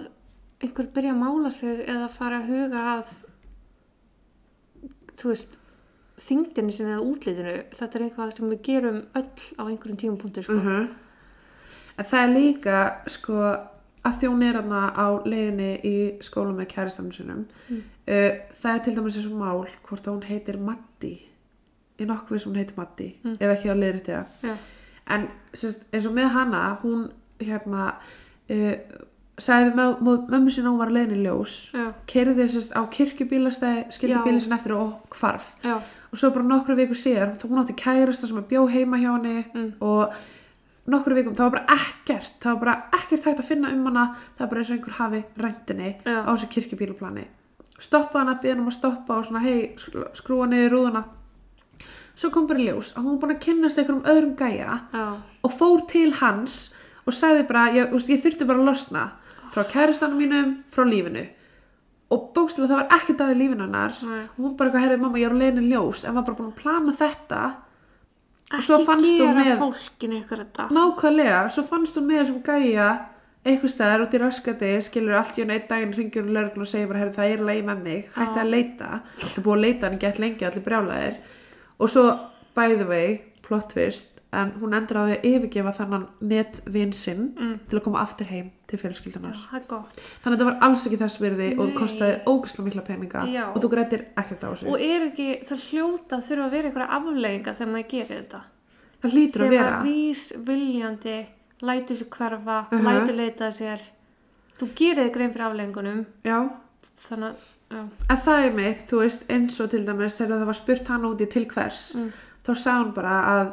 S2: einhver byrja að mála sig eða fara að huga að, þú veist, þingdinu sinni eða útlitinu. Þetta er eitthvað sem við gerum öll á einhverjum tímapunkti, sko.
S1: -hmm. en það er líka sko að hún er hana á leiðinni í skóla með kæristanum sinum
S2: Mm.
S1: uh, það er til dæmis eins og mál hvort að hún heitir Matti ég nokkuð sem hún heitir Matti
S2: Mm.
S1: ef ekki að leiðri þetta en sérst, eins og með hana hún hérna uh, sagði við mömmu, mömmu sinna hún var að leiðinni í ljós kerði sérst á kirkjubílastæði skildi bílinn sinna eftir og hvarf.
S2: Já,
S1: og svo bara nokkru viku síðar þá hún átti kærasta sem bjó heima hjá henni
S2: Mm.
S1: og nokkru vikum það var bara ekkert það var bara ekkert hægt að finna um hana það var bara eins og einhver hafi ræntinni
S2: Já.
S1: á þessu kirkjubílaplani. Stoppa hana, byrða hann um að stoppa og svona hei, skrúa niður rúðuna svo kom bara ljós að hún var búin að kynnast einhverjum öðrum gæja
S2: já,
S1: og fór til hans og sagði bara, ég, veist, ég þurfti bara að losna frá kæristanum mínum, frá lífinu. Og bókstilega það var ekkert að í lífinu hennar.
S2: Nei.
S1: og hún bara eitthvað, herrið mamma, ég er á leiðinu í ljós en var bara búin að plana þetta. Og svo
S2: ekki
S1: fannst hún
S2: gera
S1: með-
S2: fólkinu ykkur þetta.
S1: nákvæmlega, svo fannst hún með þessum gæja eitthvað staðar út í raskati skilur allt í hún einn daginn ringjur hún lögreglu og segir bara, herrið það er leið með mig. Hætti að leita, það er búið að leita hann gett lengi allir brjálæðir og svo by the way, plot twist en hún endur á því að yfirgefa þannan netvinn sinn
S2: Mm.
S1: til að koma aftur heim til fjölskyldunar
S2: Það gott.
S1: þannig að þetta var alls ekki þess virði og
S2: Nei.
S1: kostaði ógæslega mikla peninga
S2: Já.
S1: og þú grættir ekkert á þessu
S2: Og er ekki, það hljóta að þurfa að vera einhverja afleiðinga þegar maður gerir þetta.
S1: það hlýtur að
S2: Þegar
S1: vera
S2: maður vís viljandi, lætur sér hverfa,
S1: Mhm.
S2: lætur leita að sér. Þú gerir þig grein fyrir afleiðingunum,
S1: já,
S2: þannig að Já.
S1: En það er mitt, þú veist, eins og til dæmis þegar það var spurt hann úti til hvers
S2: Mm.
S1: þá sagði hún bara að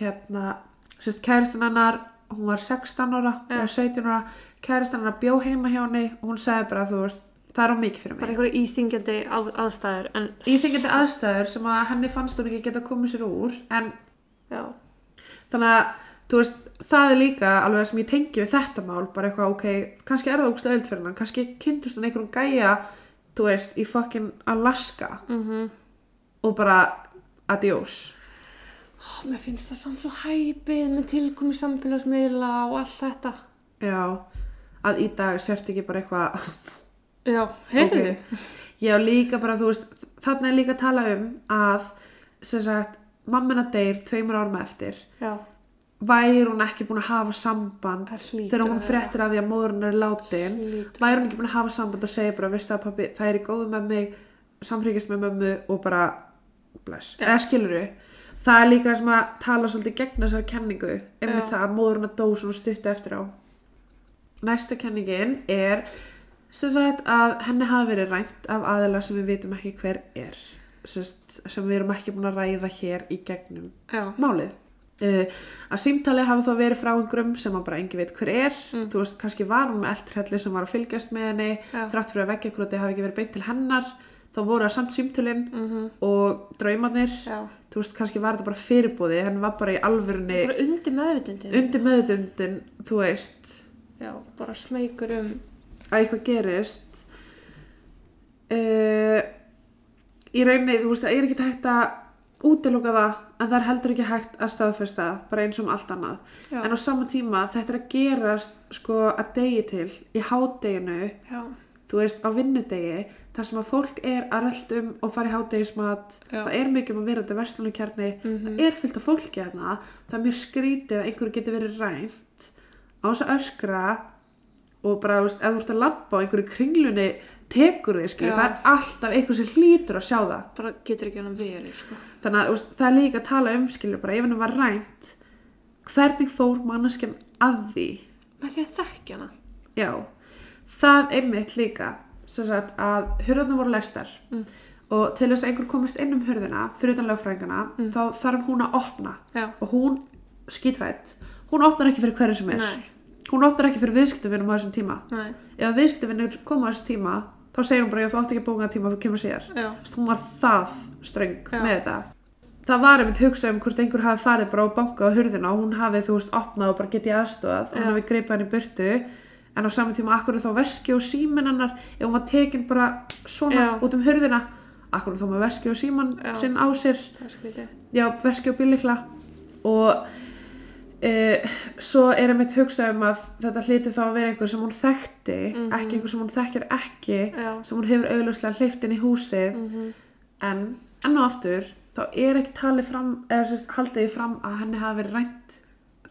S1: hérna, sérst, kæristan hennar hún var 16 ára
S2: Já.
S1: eða 17 ára, kæristan hennar bjó heima hjá henni og hún sagði bara, þú veist, það er á mikið fyrir
S2: Bara
S1: mig
S2: einhverju íþingjandi að, aðstæður en
S1: íþengjandi aðstæður sem að henni fannst hún ekki geta komið sér úr en
S2: Já,
S1: þannig að, veist, það er líka alveg sem ég tengi við þetta mál bara eitthvað, ok, kannski er það ógst öll fyrir hann kannski kynntust hann einhverjum gæja þú veist, í fucking Alaska.
S2: Mhm.
S1: Og bara adiós.
S2: Ó, Mér finnst það samt svo hæpið með tilkomi samfélagsmiðla og allt þetta.
S1: Já, að í dag sért ekki bara eitthvað
S2: Já, heyrðu.
S1: Ok. Já, líka bara, þú veist, þarna er líka að tala um að, sem sagt, mammina deyr tveimur árum eftir.
S2: Já,
S1: Væri hún ekki búin að hafa samband
S2: Það
S1: þegar hún
S2: að
S1: fréttir af því að móðurinn er látin? Væri hún ekki búin að hafa samband og segja bara, veistu að pappi, það er í góðu með mig, samhryggist með mömmu og bara, bless. Eða skilur Það er líka sem að tala svolítið gegn þessari kenningu, einmitt
S2: Já.
S1: það að móðurinn er dó svona stuttu eftir á. Næsta kenningin er sem sagt að henni hafi verið rænt af aðila sem við vitum ekki hver er Sest, sem við erum ekki búin að ræða hér í gegnum
S2: já,
S1: málið uh, að símtali hafi þá verið frá einhverjum sem að bara engi veit hver er.
S2: Mm.
S1: þú veist, kannski var hún með eldhrelli sem var að fylgjast með henni.
S2: Já.
S1: þrátt fyrir að veggja hvort hafi ekki verið beint til hennar þá voru það samt símtölin
S2: mhm,
S1: og draumarnir.
S2: Já.
S1: Þú veist, kannski var þetta bara fyrirbúði henni var bara í alvörunni
S2: undir meðvitundin.
S1: undir meðutundin, þú veist.
S2: Já, bara smeykur um
S1: að eitthvað gerist. Uh, í rauninni, þú veist, það er ekki hægt að útiloka það, en það er heldur ekki hægt að staðfesta, bara eins og um allt annað.
S2: Já,
S1: en á sama tíma, þetta er að gerast sko að degi til, í hádeginu.
S2: Já,
S1: þú veist, á vinnudegi þar sem að fólk er að röld um og fara í hádegismat, það er mikið um að vera þetta verslunarkjarni,
S2: Mhm.
S1: það er fyllt af fólki hérna, það er mjög skrítið að einhverju geti verið rænt á þess að öskra og bara, þú veist, ef þú ert að labba á einhverju kringlunni tekur þig,
S2: Já.
S1: það er alltaf einhver sem hlýtur að sjá það.
S2: Bara getur ekki hann að verið, sko.
S1: Þannig að það er líka að tala um, skilju, bara ef henni var rænt hvernig fór manneskjan að því?
S2: Með því að þekkja hana.
S1: Já, það einmitt líka sem sagt að hurðarnar voru læstar
S2: Mm.
S1: og til þess að einhver komist inn um hurðina fyrir utan lögfræðingana
S2: Mm.
S1: þá þarf hún að opna.
S2: Já,
S1: og hún skítrætt hún opnar ekki fyrir hverju sem er.
S2: Nei,
S1: hún opnar ekki fyrir viðskiptavinnum á þessum tíma.
S2: Nei,
S1: ef viðskiptavinnur koma á þessum tíma þá segir hún bara já þú átt ekki að bóka tíma þú kemur sér hún var það ströng
S2: Já.
S1: með þetta. Það var einmitt hugsað um hvort einhver hafi farið bara og bankað á hurðina og hún hafi þú veist opnað og bara getið aðstofað og hún hafi greipað hann í burtu. En á saman tíma akkur þá veski og síminn hennar? Ef hún var tekin bara svona
S2: Já.
S1: út um hurðina akkur þá með veski og símann
S2: Já.
S1: sinn á sér? Já, veski og bílikla og e, svo er einmitt hugsað um að þetta hliti þá að vera einhver sem hún þekkti
S2: Mhm.
S1: ekki einhver sem hún þekkir ekki
S2: Já,
S1: sem hún hefur augljóslega hleyft inn í húsið.
S2: Mhm,
S1: en enn og aftur þá er ekki talið fram eða sérst haldið fram að henni hafi verið rænt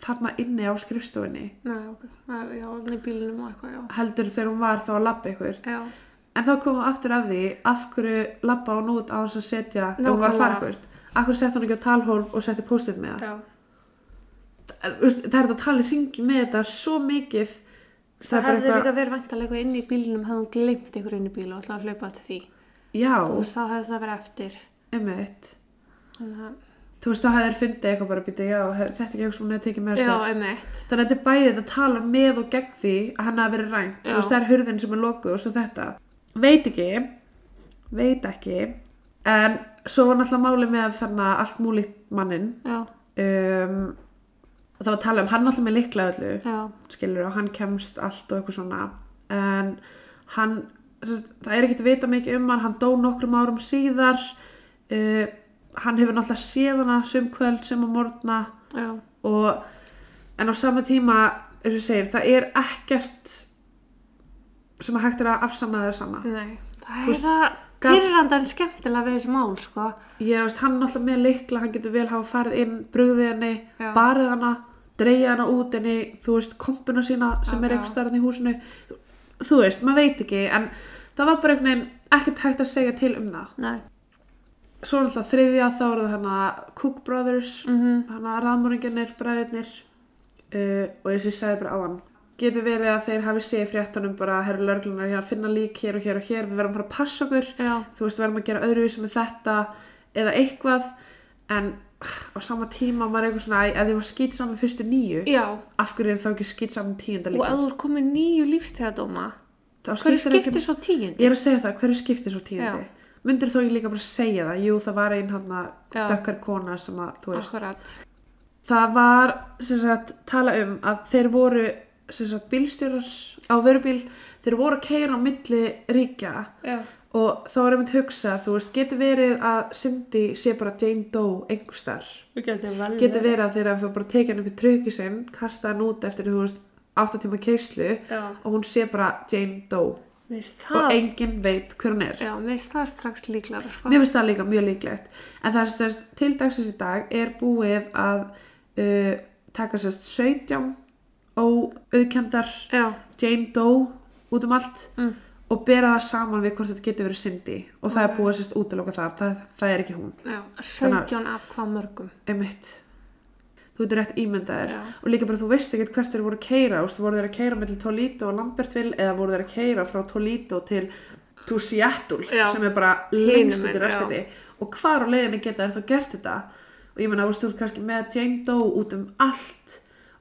S1: þarna inni á skrifstofunni.
S2: Nei, ok. Já, þannig í bílunum og eitthvað, já.
S1: Heldur þegar hún var þá að labba ykkur
S2: Já,
S1: en þá komum við aftur að því af hverju labba hún út á þess að setja ef hún var að fara ykkur af hverju sett hún ekki á talhólf og setti post-it með það?
S2: Já
S1: það er að tala í ringi með þetta svo mikið.
S2: Það hefði líka verið vantarlega inn í bílunum hefði hún glimt ykkur inn í bíl og ætlaði að hlaupa til því.
S1: Já,
S2: Þú veist, þá hefði það verið eftir. Að-
S1: þú veist, þá hefði þér fundið eitthvað bara býta, já, þetta er ekki eitthvað sem hún hefði tekið með sér. Þannig að þetta er bæðið að tala með og gegn því að hann hafi verið rænt. Þú veist, það er hurðin sem er lokuð og svo þetta. Veit ekki, veit ekki, en svo var náttúrulega máli með þannig að allt múlíkt mannin. Um, það var að tala um hann náttúrulega með likla öllu,
S2: já,
S1: skilur, og hann kemst allt og eitthvað svona. En hann, sérst, það er ekkert að vita mikið um hann, hann dó nokkrum árum síðar. Uh, hann hefur náttúrulega séð hana sumkvöld
S2: já
S1: og en á sama tíma eins og þú segir, það er ekkert sem að hægt er að afsanna það sama
S2: Nei, það er það
S1: gat-
S2: pyrrandan skemmtilega við þessi mál, sko.
S1: Ég veist, hann náttúrulega með likla hann getur vel hafa farið inn, brugðið henni
S2: Já.
S1: barið hana, dreigið hana út henni þú veist, kompuna sína sem
S2: Já,
S1: er
S2: já.
S1: eitthvað starfn í húsinu. Þú, þú veist, maður veit ekki, en það var bara einhvern veginn ekkert hægt að segja til um það.
S2: Nei,
S1: svo náttúrulega þriðja, þá er það hana Cook Brothers
S2: mhm,
S1: hana raðmóringarnir, bræðirnir uh, og eins og ég sagði bara á hann getur verið að þeir hafi séð fréttunum bara, herru lörglunar, hér að finna lík hér og hér og hér, við verðum að fara að passa okkur.
S2: Já,
S1: þú veist, verðum að gera öðruvísi með þetta eða eitthvað. En á sama tíma er eitthvað svona "Æ, ef þið var skýt saman fyrstu nýju
S2: já.
S1: af hverju er þá ekki skýt saman tíunda
S2: Og
S1: líka
S2: ef þú er komið nýju lífstíðadóma,
S1: þá
S2: hverju
S1: skiptir
S2: svo tíundi?
S1: ég er að segja það, hverju skiptir svo tíundi? Myndir þú ekki líka bara segja það? Jú, það var ein hann að dökkar kona sem að, þú veist,
S2: Akkurat.
S1: það var sem sagt, tala um að þeir voru sagt, bílstjórar á vörubíl, þeir voru að keira á milli ríkja
S2: Já.
S1: og þá er einmitt hugsa, þú veist, getur verið að Cindy sé bara Jane Doe einhver starf,
S2: Þú getur
S1: verið. að þeir að bara tekja hann upp í tröki sinn, kasta hann út eftir, þú veist, 8 tíma keislu
S2: Já,
S1: og hún sé bara Jane Doe. Og
S2: það,
S1: enginn veit hver hún er.
S2: Já, mér finnst það strax líklega, sko.
S1: mér finnst það líka mjög líklegt. En það er sérst, til dagsins í dag er búið að uh, taka sérst 17 óauðkendar
S2: Já,
S1: Jane Doe út um allt
S2: mm.
S1: og bera það saman við hvort þetta getur verið Cindy. Og það
S2: Ok.
S1: er búið sérst útiloka það, það það er ekki hún,
S2: já, 17 af hvað mörgum.
S1: emitt þú veitur rétt ímyndaðir
S2: Já.
S1: og líka bara þú veist ekkert hvert þeir voru að keira veist, voru þeir að keira með til Toledo og Lambertville eða voru þeir að keira frá Toledo til to Seattle
S2: Já.
S1: sem er bara lengst út í raskati og hvar á leiðinni geta þeir þá gert þetta? Og ég meina, þú veist, þú ert kannski með Jane Doe út um allt.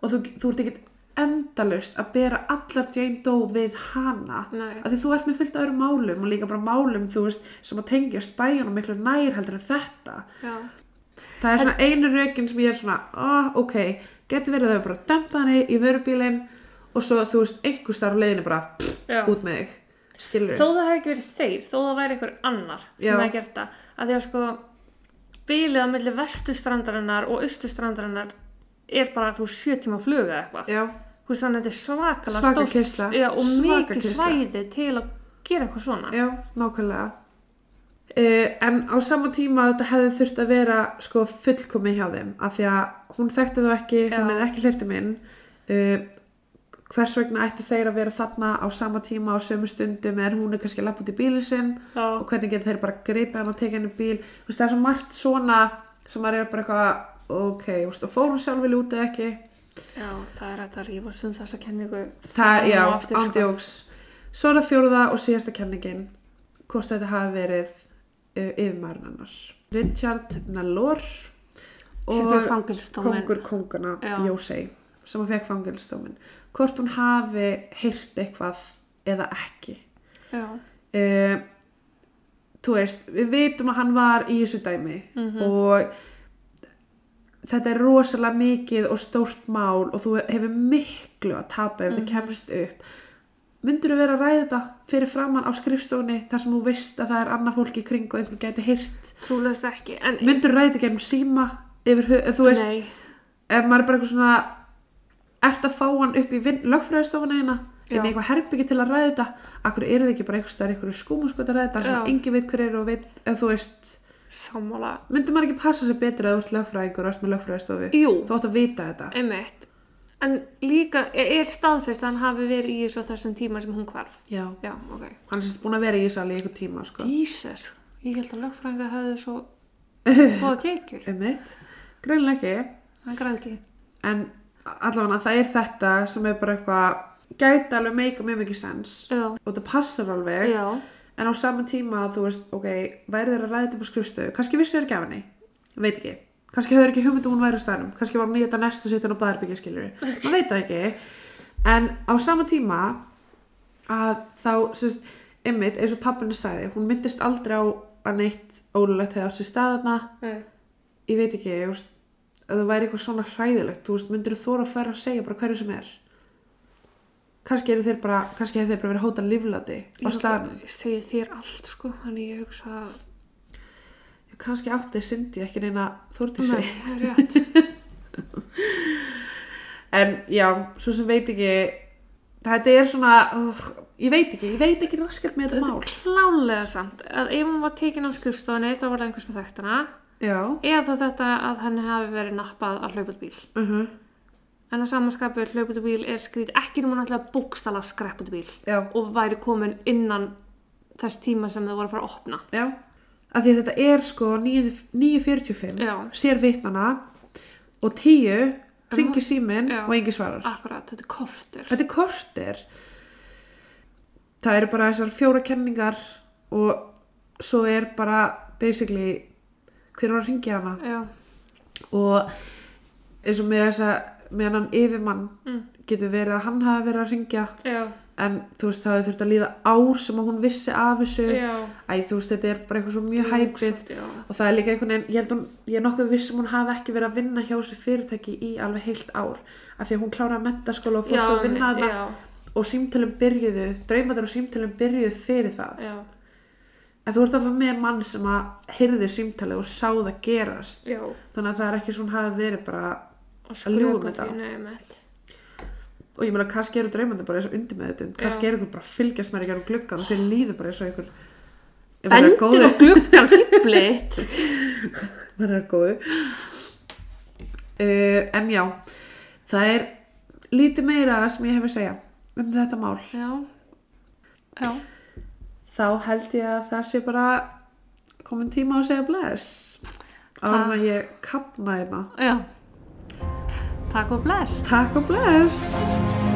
S1: Og þú, þú ert ekkert endalaust að bera allar Jane Doe við hana.
S2: Nei.
S1: af því þú ert með fullt öðrum málum og líka bara málum, þú veist, sem að tengja spæjunum miklu nær heldur en þetta.
S2: Já,
S1: það er svona einu rökin sem ég er svona oh, ok, getur verið að þau bara dempa henni í vörubílinn og svo þú veist, einhver starf á leiðinni bara pff, út með þig. Skilur
S2: Þó það hefði ekki verið þeir, þó það væri einhver annar sem hefði gert það. Að því að sko, bílið á milli vestustrandarinnar og austustrandarinnar er bara, þú veist, sjö tíma fluga eitthvað. Þú veist, þannig að þetta er svakalega
S1: Svaka
S2: stórt
S1: keyrsla.
S2: já, og
S1: Svaka
S2: mikið
S1: keyrsla.
S2: svæði til að gera eitthvað svona.
S1: já, nákvæmlega uh, en á sama tíma þetta hefði þurft að vera sko fullkomi hjá þeim af því að hún þekkti þau ekki, hún
S2: Já.
S1: hefði ekki hleyfti minn uh, hvers vegna ætti þeir að vera þarna á sama tíma á sömu stundum eða hún er kannski að lappa út í bílinn sinn
S2: Já.
S1: og hvernig getur þeir bara gripið hann og tekið hann í bíl Þú veist, það er svo margt svona sem maður er bara eitthvað ok, þú veist, og fór hún sjálf vilja út eða ekki
S2: Já, það er hægt að rífa um þessa kenningu.
S1: það, já,
S2: og aftur, sko.
S1: ándjóks svo er það fjóruða og síðasta kenningin hvort þetta hafi verið uh, yfirmaðurinn annars Richard Nallor
S2: fangilsdóminn.
S1: kongur kongana
S2: Já.
S1: Jósei sem að fekk fangilstómin hvort hún hafi heyrt eitthvað eða ekki uh, þú veist, við vitum að hann var í þessu dæmi
S2: Mhm.
S1: og þetta er rosalega mikið og stórt mál og þú hefur miklu að tapa ef
S2: Mhm.
S1: þetta kemst upp myndur þú vera að ræða þetta fyrir framann á skrifstofunni þar sem þú veist að það er annað fólk í kring og einhver gæti heyrt
S2: trúlegast ekki. En,
S1: myndur þú ræða þetta gegnum síma yfir, þú veist,
S2: nei,
S1: ef maður er bara eitthvað svona ert að fá hann upp í lögfræðistofuna hérna
S2: Já.
S1: inn í eitthvað herbyggi til að ræða þetta akkur eru þið ekki bara eitthvað skúmuskot að ræða þetta sem engin veit hver eru og veit ef þú veist,
S2: sammála.
S1: myndur maður ekki passa sér betur að þú ert lögfræðingur og ert með lögfræðistofu
S2: Jú,
S1: þú átt að vita þetta
S2: einmitt. En líka, er er staðfest að hann hafi verið í þessu þessum tíma sem hún hvarf?
S1: já.
S2: Já, ok.
S1: hann er sérst búin að vera í Ísali í eitthvað tíma sko.
S2: Jesus, ég held að lögfræðinga hefði svo góða tekjur.
S1: um mitt, greinlega ekki
S2: Hann græði ekki.
S1: en allavega það er þetta sem er bara eitthvað gæti alveg meika mjög mikið sens
S2: Já,
S1: og það passar alveg
S2: já,
S1: En á sama tíma, þú veist, ok, væri þeir að ræða þetta upp á skrifstöðu, kannski vissi þeir ekki af henni, veit ekki. Kannski höfður ekki hugmyndu hún væri á staðnum, kannski var hún í þetta næsta sittin á bæðarbyggja, skiljur maður veit það ekki. En á sama tíma að þá, sérst, ymmit, eins og pappinu sagði, hún myndist aldrei á að neitt ólulegt hefði á sér staðana,
S2: nei.
S1: ég veit ekki, ég veist, að það væri eitthvað svona hræðilegt, þú veist, myndir þú þóra að færa að segja bara hverju sem er. Kannski eru þeir bara, hefur þeir bara verið hóta líflati á staðnum.
S2: Ég segi þér allt, sko, þannig ég hugsa að...
S1: kannski átti Cindy ekki neina
S2: er rétt.
S1: en já, svo sem veit ekki þetta er svona uh, ég veit ekki, ég veit ekki raskat með þetta
S2: Þetta
S1: mál
S2: er klálega samt. Að ef hún var tekin á skrifstofunni, þá var það einhvers með þekkt hana.
S1: já,
S2: Eða þetta að henni hafi verið nappað að hlaupa bíl.
S1: uh
S2: En að samanskapu hlaupa út bíl er skrít ekki um að bókstala skrepp út bíl.
S1: já,
S2: Og væri komin innan þess tíma sem þau voru að fara að opna.
S1: já af því að þetta er sko 9 9.45
S2: Já.
S1: sér vitnana og 10 ringi síminn og engi svarar
S2: Akkurat, þetta er kortur.
S1: þetta er kortir það eru bara þessar fjóra kenningar og svo er bara basically hver var að ringja hana
S2: Já,
S1: og eins og með þessa með hann yfirmann
S2: mm.
S1: getur verið að hann hafi verið að ringja
S2: já,
S1: en þú veist það hefur þurft að líða ár sem að hún vissi af þessu. Æ þú veist þetta er bara eitthvað svo mjög hæpið og það er líka einhvern veginn, ég held hún, ég er nokkuð viss um hún hafi ekki verið að vinna hjá þessu fyrirtæki í alveg heilt ár. Af því að hún kláraði mentaskóla og fór svo að vinna
S2: já,
S1: og símtölum byrjuðu, draumaður og símtölum byrjuðu fyrir það.
S2: Já,
S1: en þú ert alltaf með mann sem að heyrði símtali og sá það gerast.
S2: Já.
S1: þannig að það er ekki svona hafi verið bara
S2: Að því,
S1: það. og ég meina kannski eru draumandi bara eins og undir með þetta kannski eru ykkur bara fylgjast með ykkur gluggan og þeir líður bara eins og ykkur
S2: Bendur og gluggan fýblit.
S1: maður er góðu uh, en já það er lítið meira sem ég hef að segja um þetta mál.
S2: Já, já,
S1: þá held ég að það sé bara komin tíma á að segja bless. Áður en að ég kapna hérna.
S2: Já. Takk og bless.
S1: takk og bless